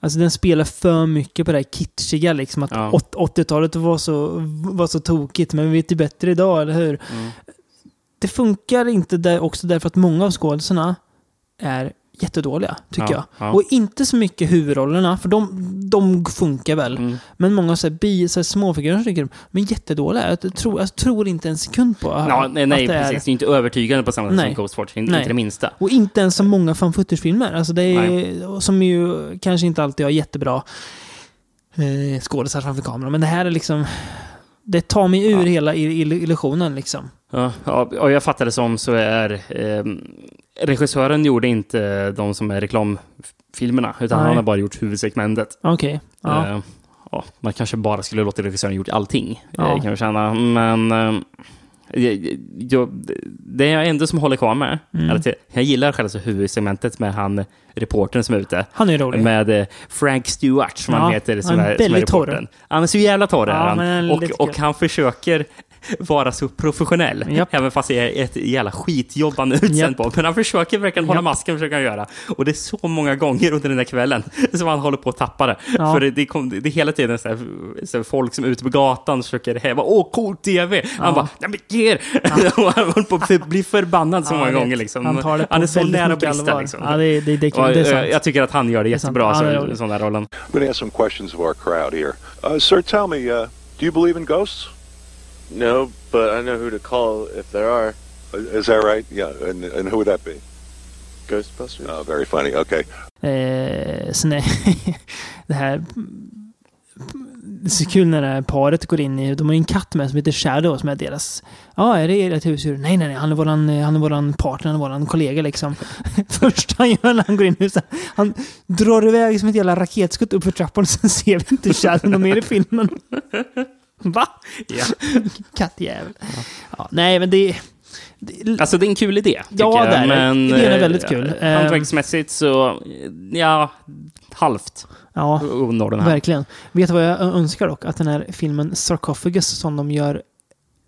Alltså den spelar för mycket på det här kitschiga liksom. Att Ja. åt- 80-talet var så, var så tokigt, men vi vet ju bättre idag, eller hur? Mm. Det funkar inte där också därför att många av skådisarna är jättedåliga, tycker Ja, jag. ja. Och inte så mycket huvudrollerna, för de, de funkar väl. Mm. Men många så här, bi, så här, småfigurer tycker de, men jättedåliga. Jag tror, jag tror inte en sekund på Ja, nej, nej att det är- precis. Det är inte övertygande på samma sätt som Ghostwatch. Inte, Nej. inte det minsta. Och inte ens som många fan footage-filmer. Alltså det är, som ju kanske inte alltid har jättebra eh, skådisar framför kameran. Men det här är liksom... Det tar mig ur hela ill- ill- illusionen liksom. Ja, ja, jag fattar det som så är eh, regissören gjorde inte de som är reklamfilmerna, utan Nej. han har bara gjort huvudsegmentet. Okej. Ja. Eh, ja, man kanske bara skulle låta regissören gjort allting, Ja. eh, kan jag känna. Men eh, jag, jag, det är ändå som håller kvar med. Mm. att jag, jag gillar själva så huvudsegmentet med han reportern som är ute. Han är rolig. Med eh, Frank Stewart, som Ja, han heter, som han är är, som är torr. reportern. Han är så jävla torr, Ja, är han Och, och han försöker vara så professionell. Japp. Även fast det är ett jävla skitjobb han är utsänd Japp. på. Men han försöker verkligen hålla Japp. masken, försöker han göra. Och det är så många gånger under den där kvällen som han håller på att tappa det. Ja. För det, det, kom, det är hela tiden så här, så här, folk som är ute på gatan försöker häva. Åh, cool TV! Han Ja. bara, nej men ge er! Och han håller på att för- bli förbannad så Ja, många gånger. Liksom. Han tar det på han är så nära att brista. Liksom. Ja, det det- det. Och, Det är eh, sant. Jag tycker att han gör det jättebra, Ja, det så, där rollen. I'm going to ask some questions of our crowd here. Uh, sir, tell me, uh, do you believe in ghosts? No, but I know who to call if there are. Is that right? Yeah, and, and who would that be? Ghostbusters. Oh, very funny. Okay. Eh, sen är det här... Det är så kul när det här paret går in i... De har ju en katt med som heter Shadow som är deras... Ja, är det ert husdjur? Nej, nej, nej. Han är våran, han är våran partner, han är våran kollega liksom. Först han gör när han går in i huset. Han drar iväg som ett jävla raketskutt upp för trappan och sen ser vi inte Shadow mer i filmen. Va? Ja. Kattjävel. Ja, nej, men det... det Alltså det är en kul idé, Ja, jag. det är. Men, Idén är eh, väldigt kul. Eh, Hantverksmässigt så, ja, halvt Ja, här. verkligen. Vet du vad jag önskar dock? Att den här filmen Sarcophagus som de gör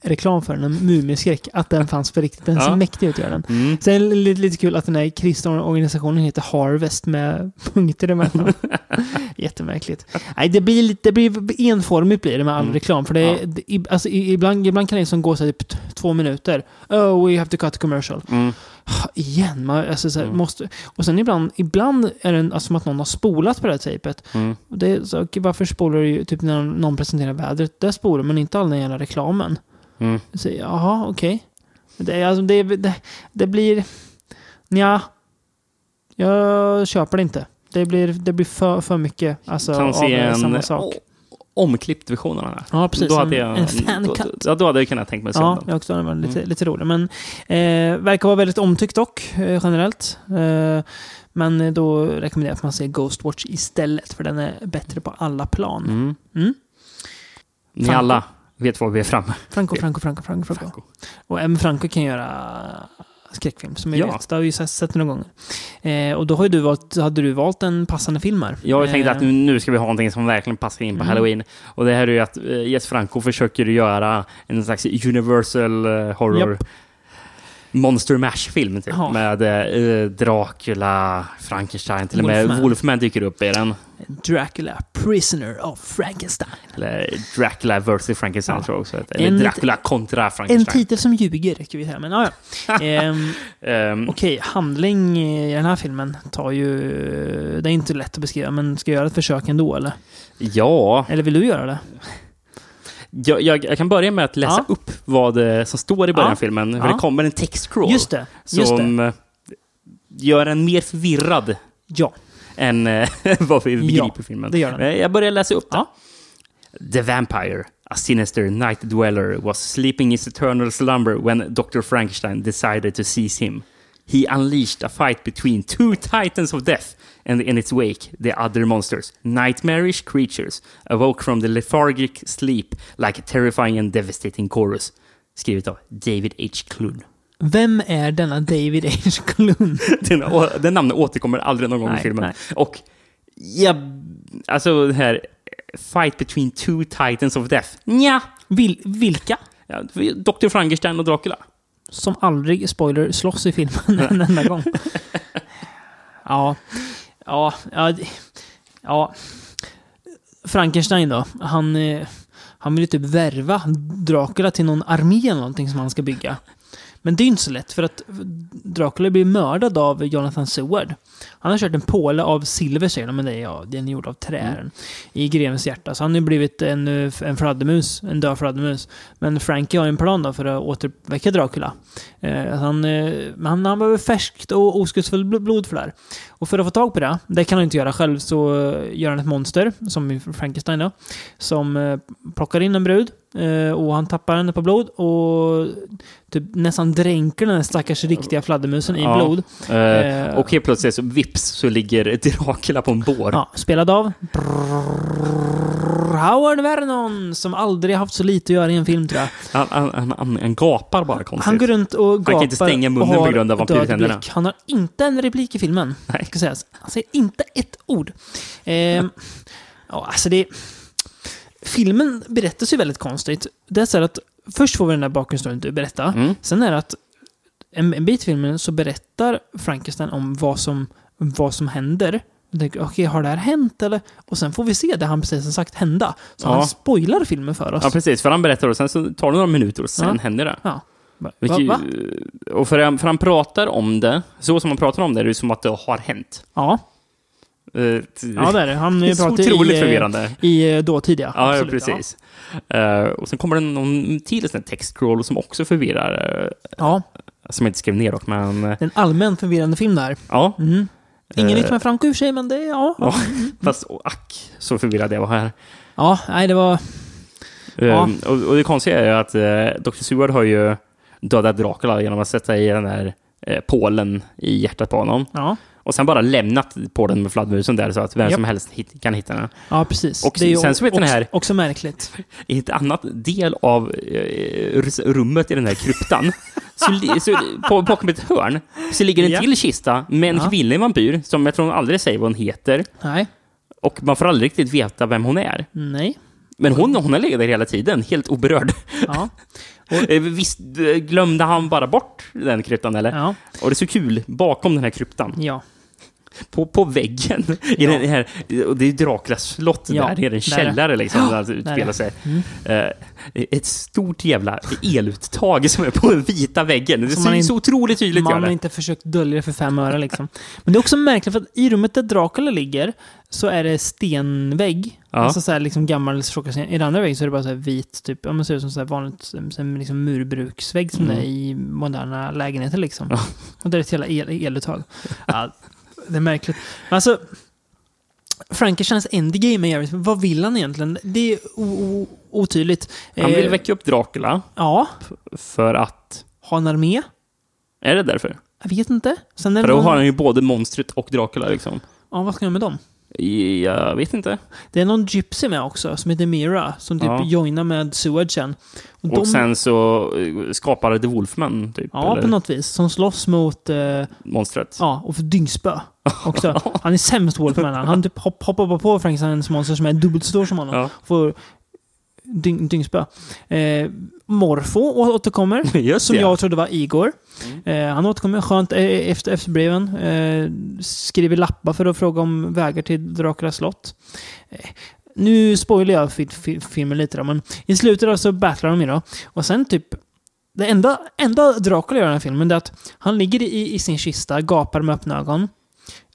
reklam för, en mumiskräck, att den fanns på riktigt. Den ser Ja. mäktig ut, gör den. Mm. Sen är det lite, lite kul att den här kristna organisationen heter Harvest med punkter emellan. Jättemärkligt. Nej, det blir lite det blir enformigt blir det med all Mm. reklam. För det, är- Ja. det, alltså, ibland, ibland kan det liksom gå så här, typ två minuter. Oh, we have to cut a commercial. Mm. Igen, man, alltså, så här, Mm. måste... Och sen ibland, ibland är det alltså, som att någon har spolat på det här tejpet. Mm. Det så, varför spolar du typ när någon presenterar vädret? Där spolar man inte all den jävla reklamen. Mm. Så, jaha, okej. Det, är- alltså, det, det, det blir... Nja. Jag köper det inte. Det blir, det blir för, för mycket alltså, kan se en samma sak. omklippt version av den här. Ja, precis. Då hade jag, en fan då. Ja, då hade jag kunnat tänka mig se Ja, jag också. Den var lite, Mm. lite rolig. Men eh, verkar vara väldigt omtyckt dock, eh, generellt. Eh, men då rekommenderar jag att man ser Ghostwatch istället, för den är bättre på alla plan. Mm. Mm. Ni alla vet var vi är framme. Franco, Franco, Franco, Franco, Franco. Och även Franco kan göra skräckfilm, som Ja. vet. Det har vi ju sett- några gånger. Eh, och då har du valt, hade du valt en passande film här. Jag tänkte Eh, att nu, ska vi ha någonting som verkligen passar in på Mm. Halloween. Och det här är ju att uh, Jess Franco försöker göra en slags universal eh, horror Japp. Monster Mash-film typ. Ja. Med eh, Dracula, Frankenstein, till och med Wolfman. Wolfman dyker upp i den. Dracula, Prisoner of Frankenstein. Eller Dracula vs Frankenstein Ja. tror jag också. heter. Eller En- Dracula kontra En Frankenstein. titel som ljuger, ska vi säga. Men ja, ja. Ehm, Ehm, Okej, handling i den här filmen tar ju... Det är inte lätt att beskriva, men ska jag göra ett försök ändå, eller? ja, Eller vill du göra det? Jag, jag, jag kan börja med att läsa Ja. upp vad det som står i början Ja. av filmen. För det kommer en textcrawl. Just det, just Som eh, gör en mer förvirrad Ja. än eh, vad vi begriper Ja, filmen. det gör den. Eh, Jag börjar läsa upp det. Ja. The vampire, a sinister night dweller, was sleeping in his eternal slumber when Dr. Frankenstein decided to seize him. He unleashed a fight between two titans of death, and in its wake, the other monsters, nightmarish creatures, awoke from the lethargic sleep like a terrifying and devastating chorus. Skrivet av David H. Clun. Vem är denna David H. Clun? Den, den namnet återkommer aldrig någon gång i Nej, filmen. nej. Och ja, alltså det här Fight between two titans of death. Nja. Vil, vilka? Ja, Dr. Frankenstein och Dracula. Som aldrig, spoiler, slåss i filmen en enda gång. Ja. Ja. Ja. ja. Frankenstein då. Han, eh, han vill ju typ värva Dracula till någon armé eller någonting som han ska bygga. Men det är ju inte så lätt för att Dracula blir mördad av Jonathan Seward. Han har kört en påle av silver säger de, men det är, ja, den är gjord av träden. I grevens hjärta. Så han har ju blivit en, eh, en fladdermus, en död fladdermus. Men Frankie har en plan då för att återväcka Dracula. Eh, han, eh, men han, han behöver färskt och oskuldsfullt bl- blod för det här. Och för att få tag på det, det kan han inte göra själv, så eh, gör han ett monster, som i Frankenstein då, som plockar in en brud och han tappar henne på blod och typ nästan dränker den här stackars riktiga fladdermusen i Ja. blod. Eh, och helt plötsligt så vips så ligger Dracula på en bår. Ja, spelad av Howard Vernon, som aldrig haft så lite att göra i en film tror jag. Han, han, han, han, han gapar bara konstigt. Han går runt och gapar kan inte stänga munnen har på grund av vampyrtänderna. Han har inte en replik i filmen. Nej. Ska sägas. Han säger inte ett ord. Ehm, ja, alltså det... Filmen berättas ju väldigt konstigt. Det är så att först får vi den där bakgrundsstoryn du berättar. Mm. Sen är det att en, en bit i filmen så berättar Frankenstein om vad som, vad som händer. Jag tänker, Okej, har det här hänt eller? Och sen får vi se det han precis har sagt hända. Så Ja. han spoilar filmen för oss. Ja, precis. För han berättar och sen så tar det några minuter och sen Ja. händer det. Ja. Va? Va? Och för han, för han pratar om det, så som han pratar om det, är det som att det har hänt. Ja. Eh, Ja, det är det. Han Det är pratar otroligt i, förvirrande. I eh, dåtid, ja. Ja, ja Absolut, precis. Eh, och sen kommer det någon till sån här textscroll som också förvirrar. Ja. Som jag inte skrev ner dock, men... En allmänt förvirrande film där. Ja. Mm. Ingen Eh, nytt med Franco för sig, men det. Ja. Ja, fast ack så förvirrad jag var här. Ja, nej, det var... Ja. Um, och, och det konstiga är ju att uh, Dr. Seward har ju dödat Dracula genom att sätta i den där eh, pålen i hjärtat på honom. Ja. Och sen bara lämnat pålen med fladdermusen där så att vem Japp. som helst hit, kan hitta den. Ja, precis. Och det är sen så vet också, den här- också märkligt. I ett annat del av eh, rummet i den här kryptan, så, så, på, bakom ett hörn, så ligger en Ja. till kista med en Ja. kvinnlig vampyr, som jag tror hon aldrig säger vad hon heter. Nej. Och man får aldrig riktigt veta vem hon är. Nej. Men hon, hon har legat där hela tiden, helt oberörd. Ja. Eh, Visst eh, glömde han bara bort den kryptan, eller? Ja. Och det är så kul, bakom den här kryptan, Ja. På, på väggen, i Ja. den här, och det är Draculas slott Ja, där, det är en källare liksom, där det utspelar sig. Mm. Eh, ett stort jävla eluttag som är på den vita väggen. Det in- så otroligt tydligt Man har inte försökt dölja det för fem öre liksom. Men det är också märkligt för att i rummet där Dracula ligger så är det stenvägg. Ja. Alltså så här liksom gammal tjockare I den andra väggen så är det bara så här vit, typ, ja men ser ut som så här vanligt liksom murbruksvägg som Mm. det är i moderna lägenheter liksom. Ja. Och där är ett jävla el, eluttag. Ja, det är märkligt. Alltså, Frankensteins endgame är jävligt... Vad vill han egentligen? Det är otydligt. Han vill Eh, väcka upp Dracula Ja. för att... Ha en armé? Är det därför? Jag vet inte. Sen är För då har han ju både monstret och Dracula liksom. Ja, vad ska jag med dem? Jag vet inte. Det är någon gypsy med också, som heter Mira, som typ Ja. joinar med Sewardsen. Och, de- sen så eh, skapar The Wolfman, typ. Ja, eller på något vis. Som slåss mot... Eh, monstret. ja, och för dyngspö också. Han är sämst Wolfman. Han typ hopp, hoppar på Frankensteins monster som är dubbelt så stor som honom. Ja. Får dyng, dyngspö. Eh, Morfo återkommer. Just som det. Mm. jag trodde var Igor. Eh, han återkommer skönt eh, efter, efter breven. Eh, skriver lappar för att fråga om vägar till Draculas slott. Eh, nu spoilar jag fi- fi- filmen lite då, men i slutet då så battlar de ju då. Och sen typ det enda, enda Dracula gör i den här filmen är att han ligger i, i sin kista, gapar med öppna ögon.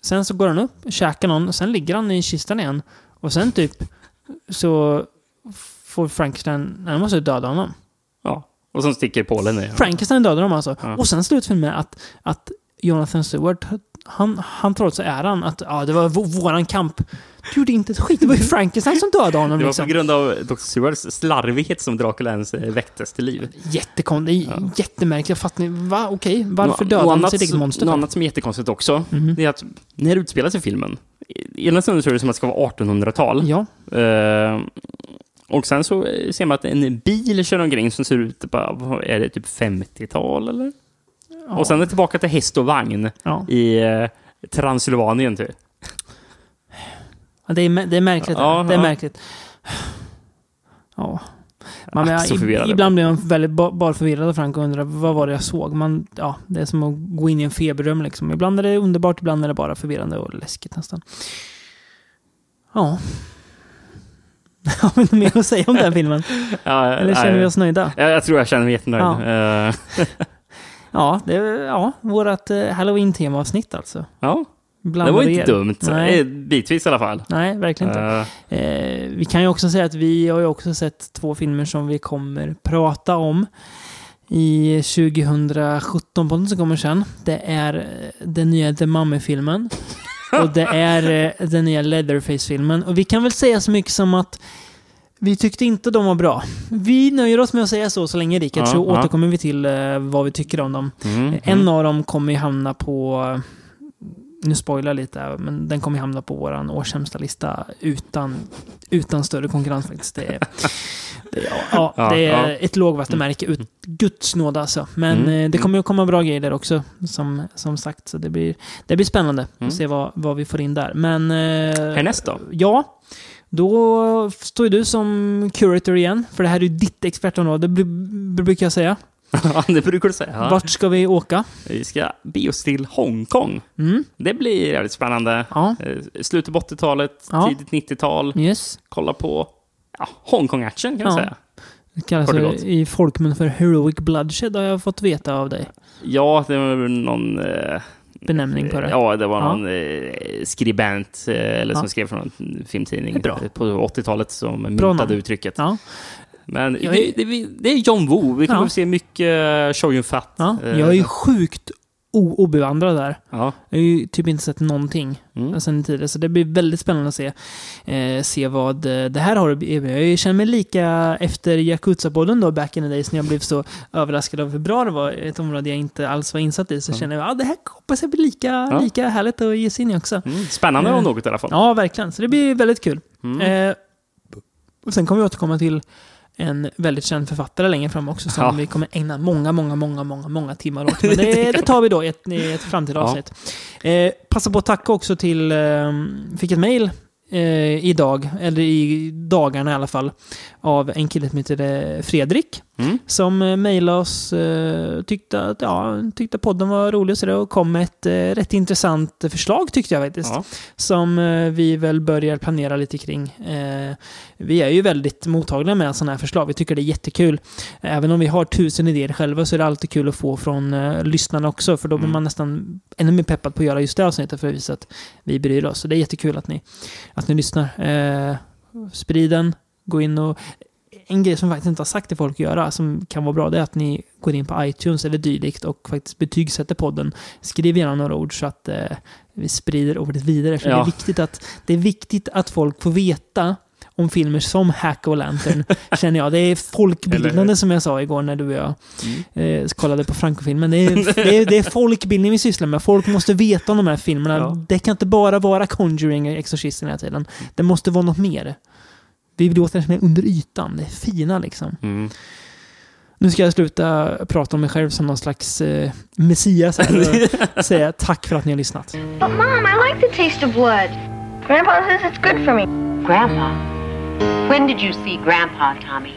Sen så går han upp, käkar någon, och sen ligger han i kistan igen. Och sen typ så får Frankenstein, han måste döda honom. Ja. Och så sticker Polen ner. Frankenstein dödar dem alltså. Ja. Och sen slutar filmen med att, att Jonathan Stewart, han, han tar åt sig äran att ja, det var vå- våran kamp. Du gjorde inte ett skit, det var ju Frankenstein som dödade honom. Det var liksom. på grund av Dr. Stewarts slarvighet som Dracula ens eh, väcktes till liv. Jättekonstigt, är jättemärkligt. Jag fattar inte, va? Okej, varför Nå- dödade han sitt eget monster? Något annat som är jättekonstigt också, Mhm. det är att när det utspelar sig i filmen, i ena stunden så är det som att det ska vara 1800-tal. Ja. Eh, och sen så eh, ser man att en bil kör omkring som ser ut, bara, är det typ 50-tal eller? Ja. Och sen är det tillbaka till häst och vagn Ja. i eh, Transylvanien typ. Ja, det, är, det är märkligt. Ja, det är märkligt. Ja. Man, i- förvirrad. ibland blir man väldigt ba- bara förvirrad och Frank och undrar vad var det jag såg. Man, ja, det är som att gå in i en feberrum. Liksom. Ibland är det underbart, ibland är det bara förvirrande och läskigt nästan. Ja. Har vi något mer att säga om den filmen? Ja, Eller nej. känner vi oss nöjda? Ja, jag tror jag känner mig jättenöjd. Ja. Eh, Ja, det ja, vårt eh, halloween-temaavsnitt alltså. ja, Bland det var inte er. dumt. Nej. Eh, Bitvis i alla fall. Nej, verkligen inte. Eh, Eh, vi kan ju också säga att vi har ju också sett två filmer som vi kommer prata om i 2017 på som kommer sen. Det är den nya The Mummy-filmen och det är eh, den nya Leatherface-filmen. Och vi kan väl säga så mycket som att vi tyckte inte de var bra. Vi nöjer oss med att säga så så länge Rickard, Ja, så ja. återkommer vi till eh, vad vi tycker om dem. mm, Eh, En mm. av dem kommer ju hamna på, nu spoilar jag lite, men den kommer hamna på våran årssämsta lista utan, utan större konkurrens faktiskt. Det är, det, är- ja, Ja, det är ja. ett lågvattenmärke, ut, Guds nåd alltså. Men Mm, eh, det mm. kommer ju komma bra grejer där också, som, som sagt. Så det blir, det blir spännande Mm. att se vad, vad vi får in där. Men... Eh, Härnäst då? Ja. Då står ju du som curator igen, för det här är ju ditt expertområde, br- brukar jag säga. Ja, det brukar du säga. Vart ska vi åka? Vi ska be oss till Hongkong. Mm. Det blir jävligt spännande. Ja. Eh, Slutet på 80-talet, Ja. tidigt 90-tal. Yes. Kolla på ja, Hongkong-action kan man säga. Det kallas gott. i folkmun för Heroic Bloodshed har jag fått veta av dig. Ja, det var någon... Eh, Benämning på det. Ja, det var någon eh, skribent eh, eller som skrev från en filmtidning Det på 80-talet som myntade uttrycket. Men Jag det, är- det, det är John Woo. Vi kommer Ja. få se mycket uh, Show Fat. Ja, Eh, jag är ju sjukt obevandrad där. ja. Jag har ju typ inte sett någonting Mm. sen tidigare, så det blir väldigt spännande att se, eh, se vad eh, det här har att. Jag känner mig lika efter Yakuza-podden då, back in the days, när jag blev så överraskad av hur bra det var, ett område jag inte alls var insatt i, så känner jag att ah, det här hoppas jag blir lika, Ja. lika härligt att ge sig in i också. Mm. Spännande Eh, om något i alla fall. Ja, verkligen. Så det blir väldigt kul. Mm. Eh, och sen kommer vi återkomma till en väldigt känd författare längre fram också som Ja. vi kommer ägna många, många, många, många, många timmar åt. Men det, det tar vi då i ett, i ett framtida Ja. avsnitt. Eh, passa på att tacka också till, eh, fick ett mejl eh, idag, eller i dagarna i alla fall, av en kille som heter eh, Fredrik. Mm. Som eh, mejlade oss, eh, tyckte, att, ja, tyckte podden var rolig och, så där, och kom med ett eh, rätt intressant förslag tyckte jag faktiskt. Ja. Som vi väl börjar planera lite kring. Vi är ju väldigt mottagliga med sådana här förslag. Vi tycker det är jättekul. Även om vi har tusen idéer själva så är det alltid kul att få från lyssnarna också. För då blir Mm. man nästan ännu mer peppad på att göra just det avsnittet för att visa att vi bryr oss. Så det är jättekul att ni, att ni lyssnar. Eh, sprid den, gå in och... En grej som faktiskt inte har sagt till folk att göra, som kan vara bra, det är att ni går in på iTunes eller dylikt och faktiskt betygsätter podden. Skriv gärna några ord så att eh, vi sprider ordet vidare. För det, Ja. är viktigt att, det är viktigt att folk får veta om filmer som Hack och Lantern, känner jag. Det är folkbildande som jag sa igår när du och jag Mm. eh, kollade på Franco-filmen. Det det, är, det är folkbildning vi sysslar med. Folk måste veta om de här filmerna. Ja. Det kan inte bara vara Conjuring och Exorcisten hela tiden. Det måste vara något mer. Vi låter det som är under ytan. Det är fina liksom. Mm. Nu ska jag sluta prata om mig själv som någon slags eh, messias och säga tack för att ni har lyssnat. But Mom, I like the taste of blood. Grandpa says it's good for me. Grandpa? When did you see Grandpa, Tommy?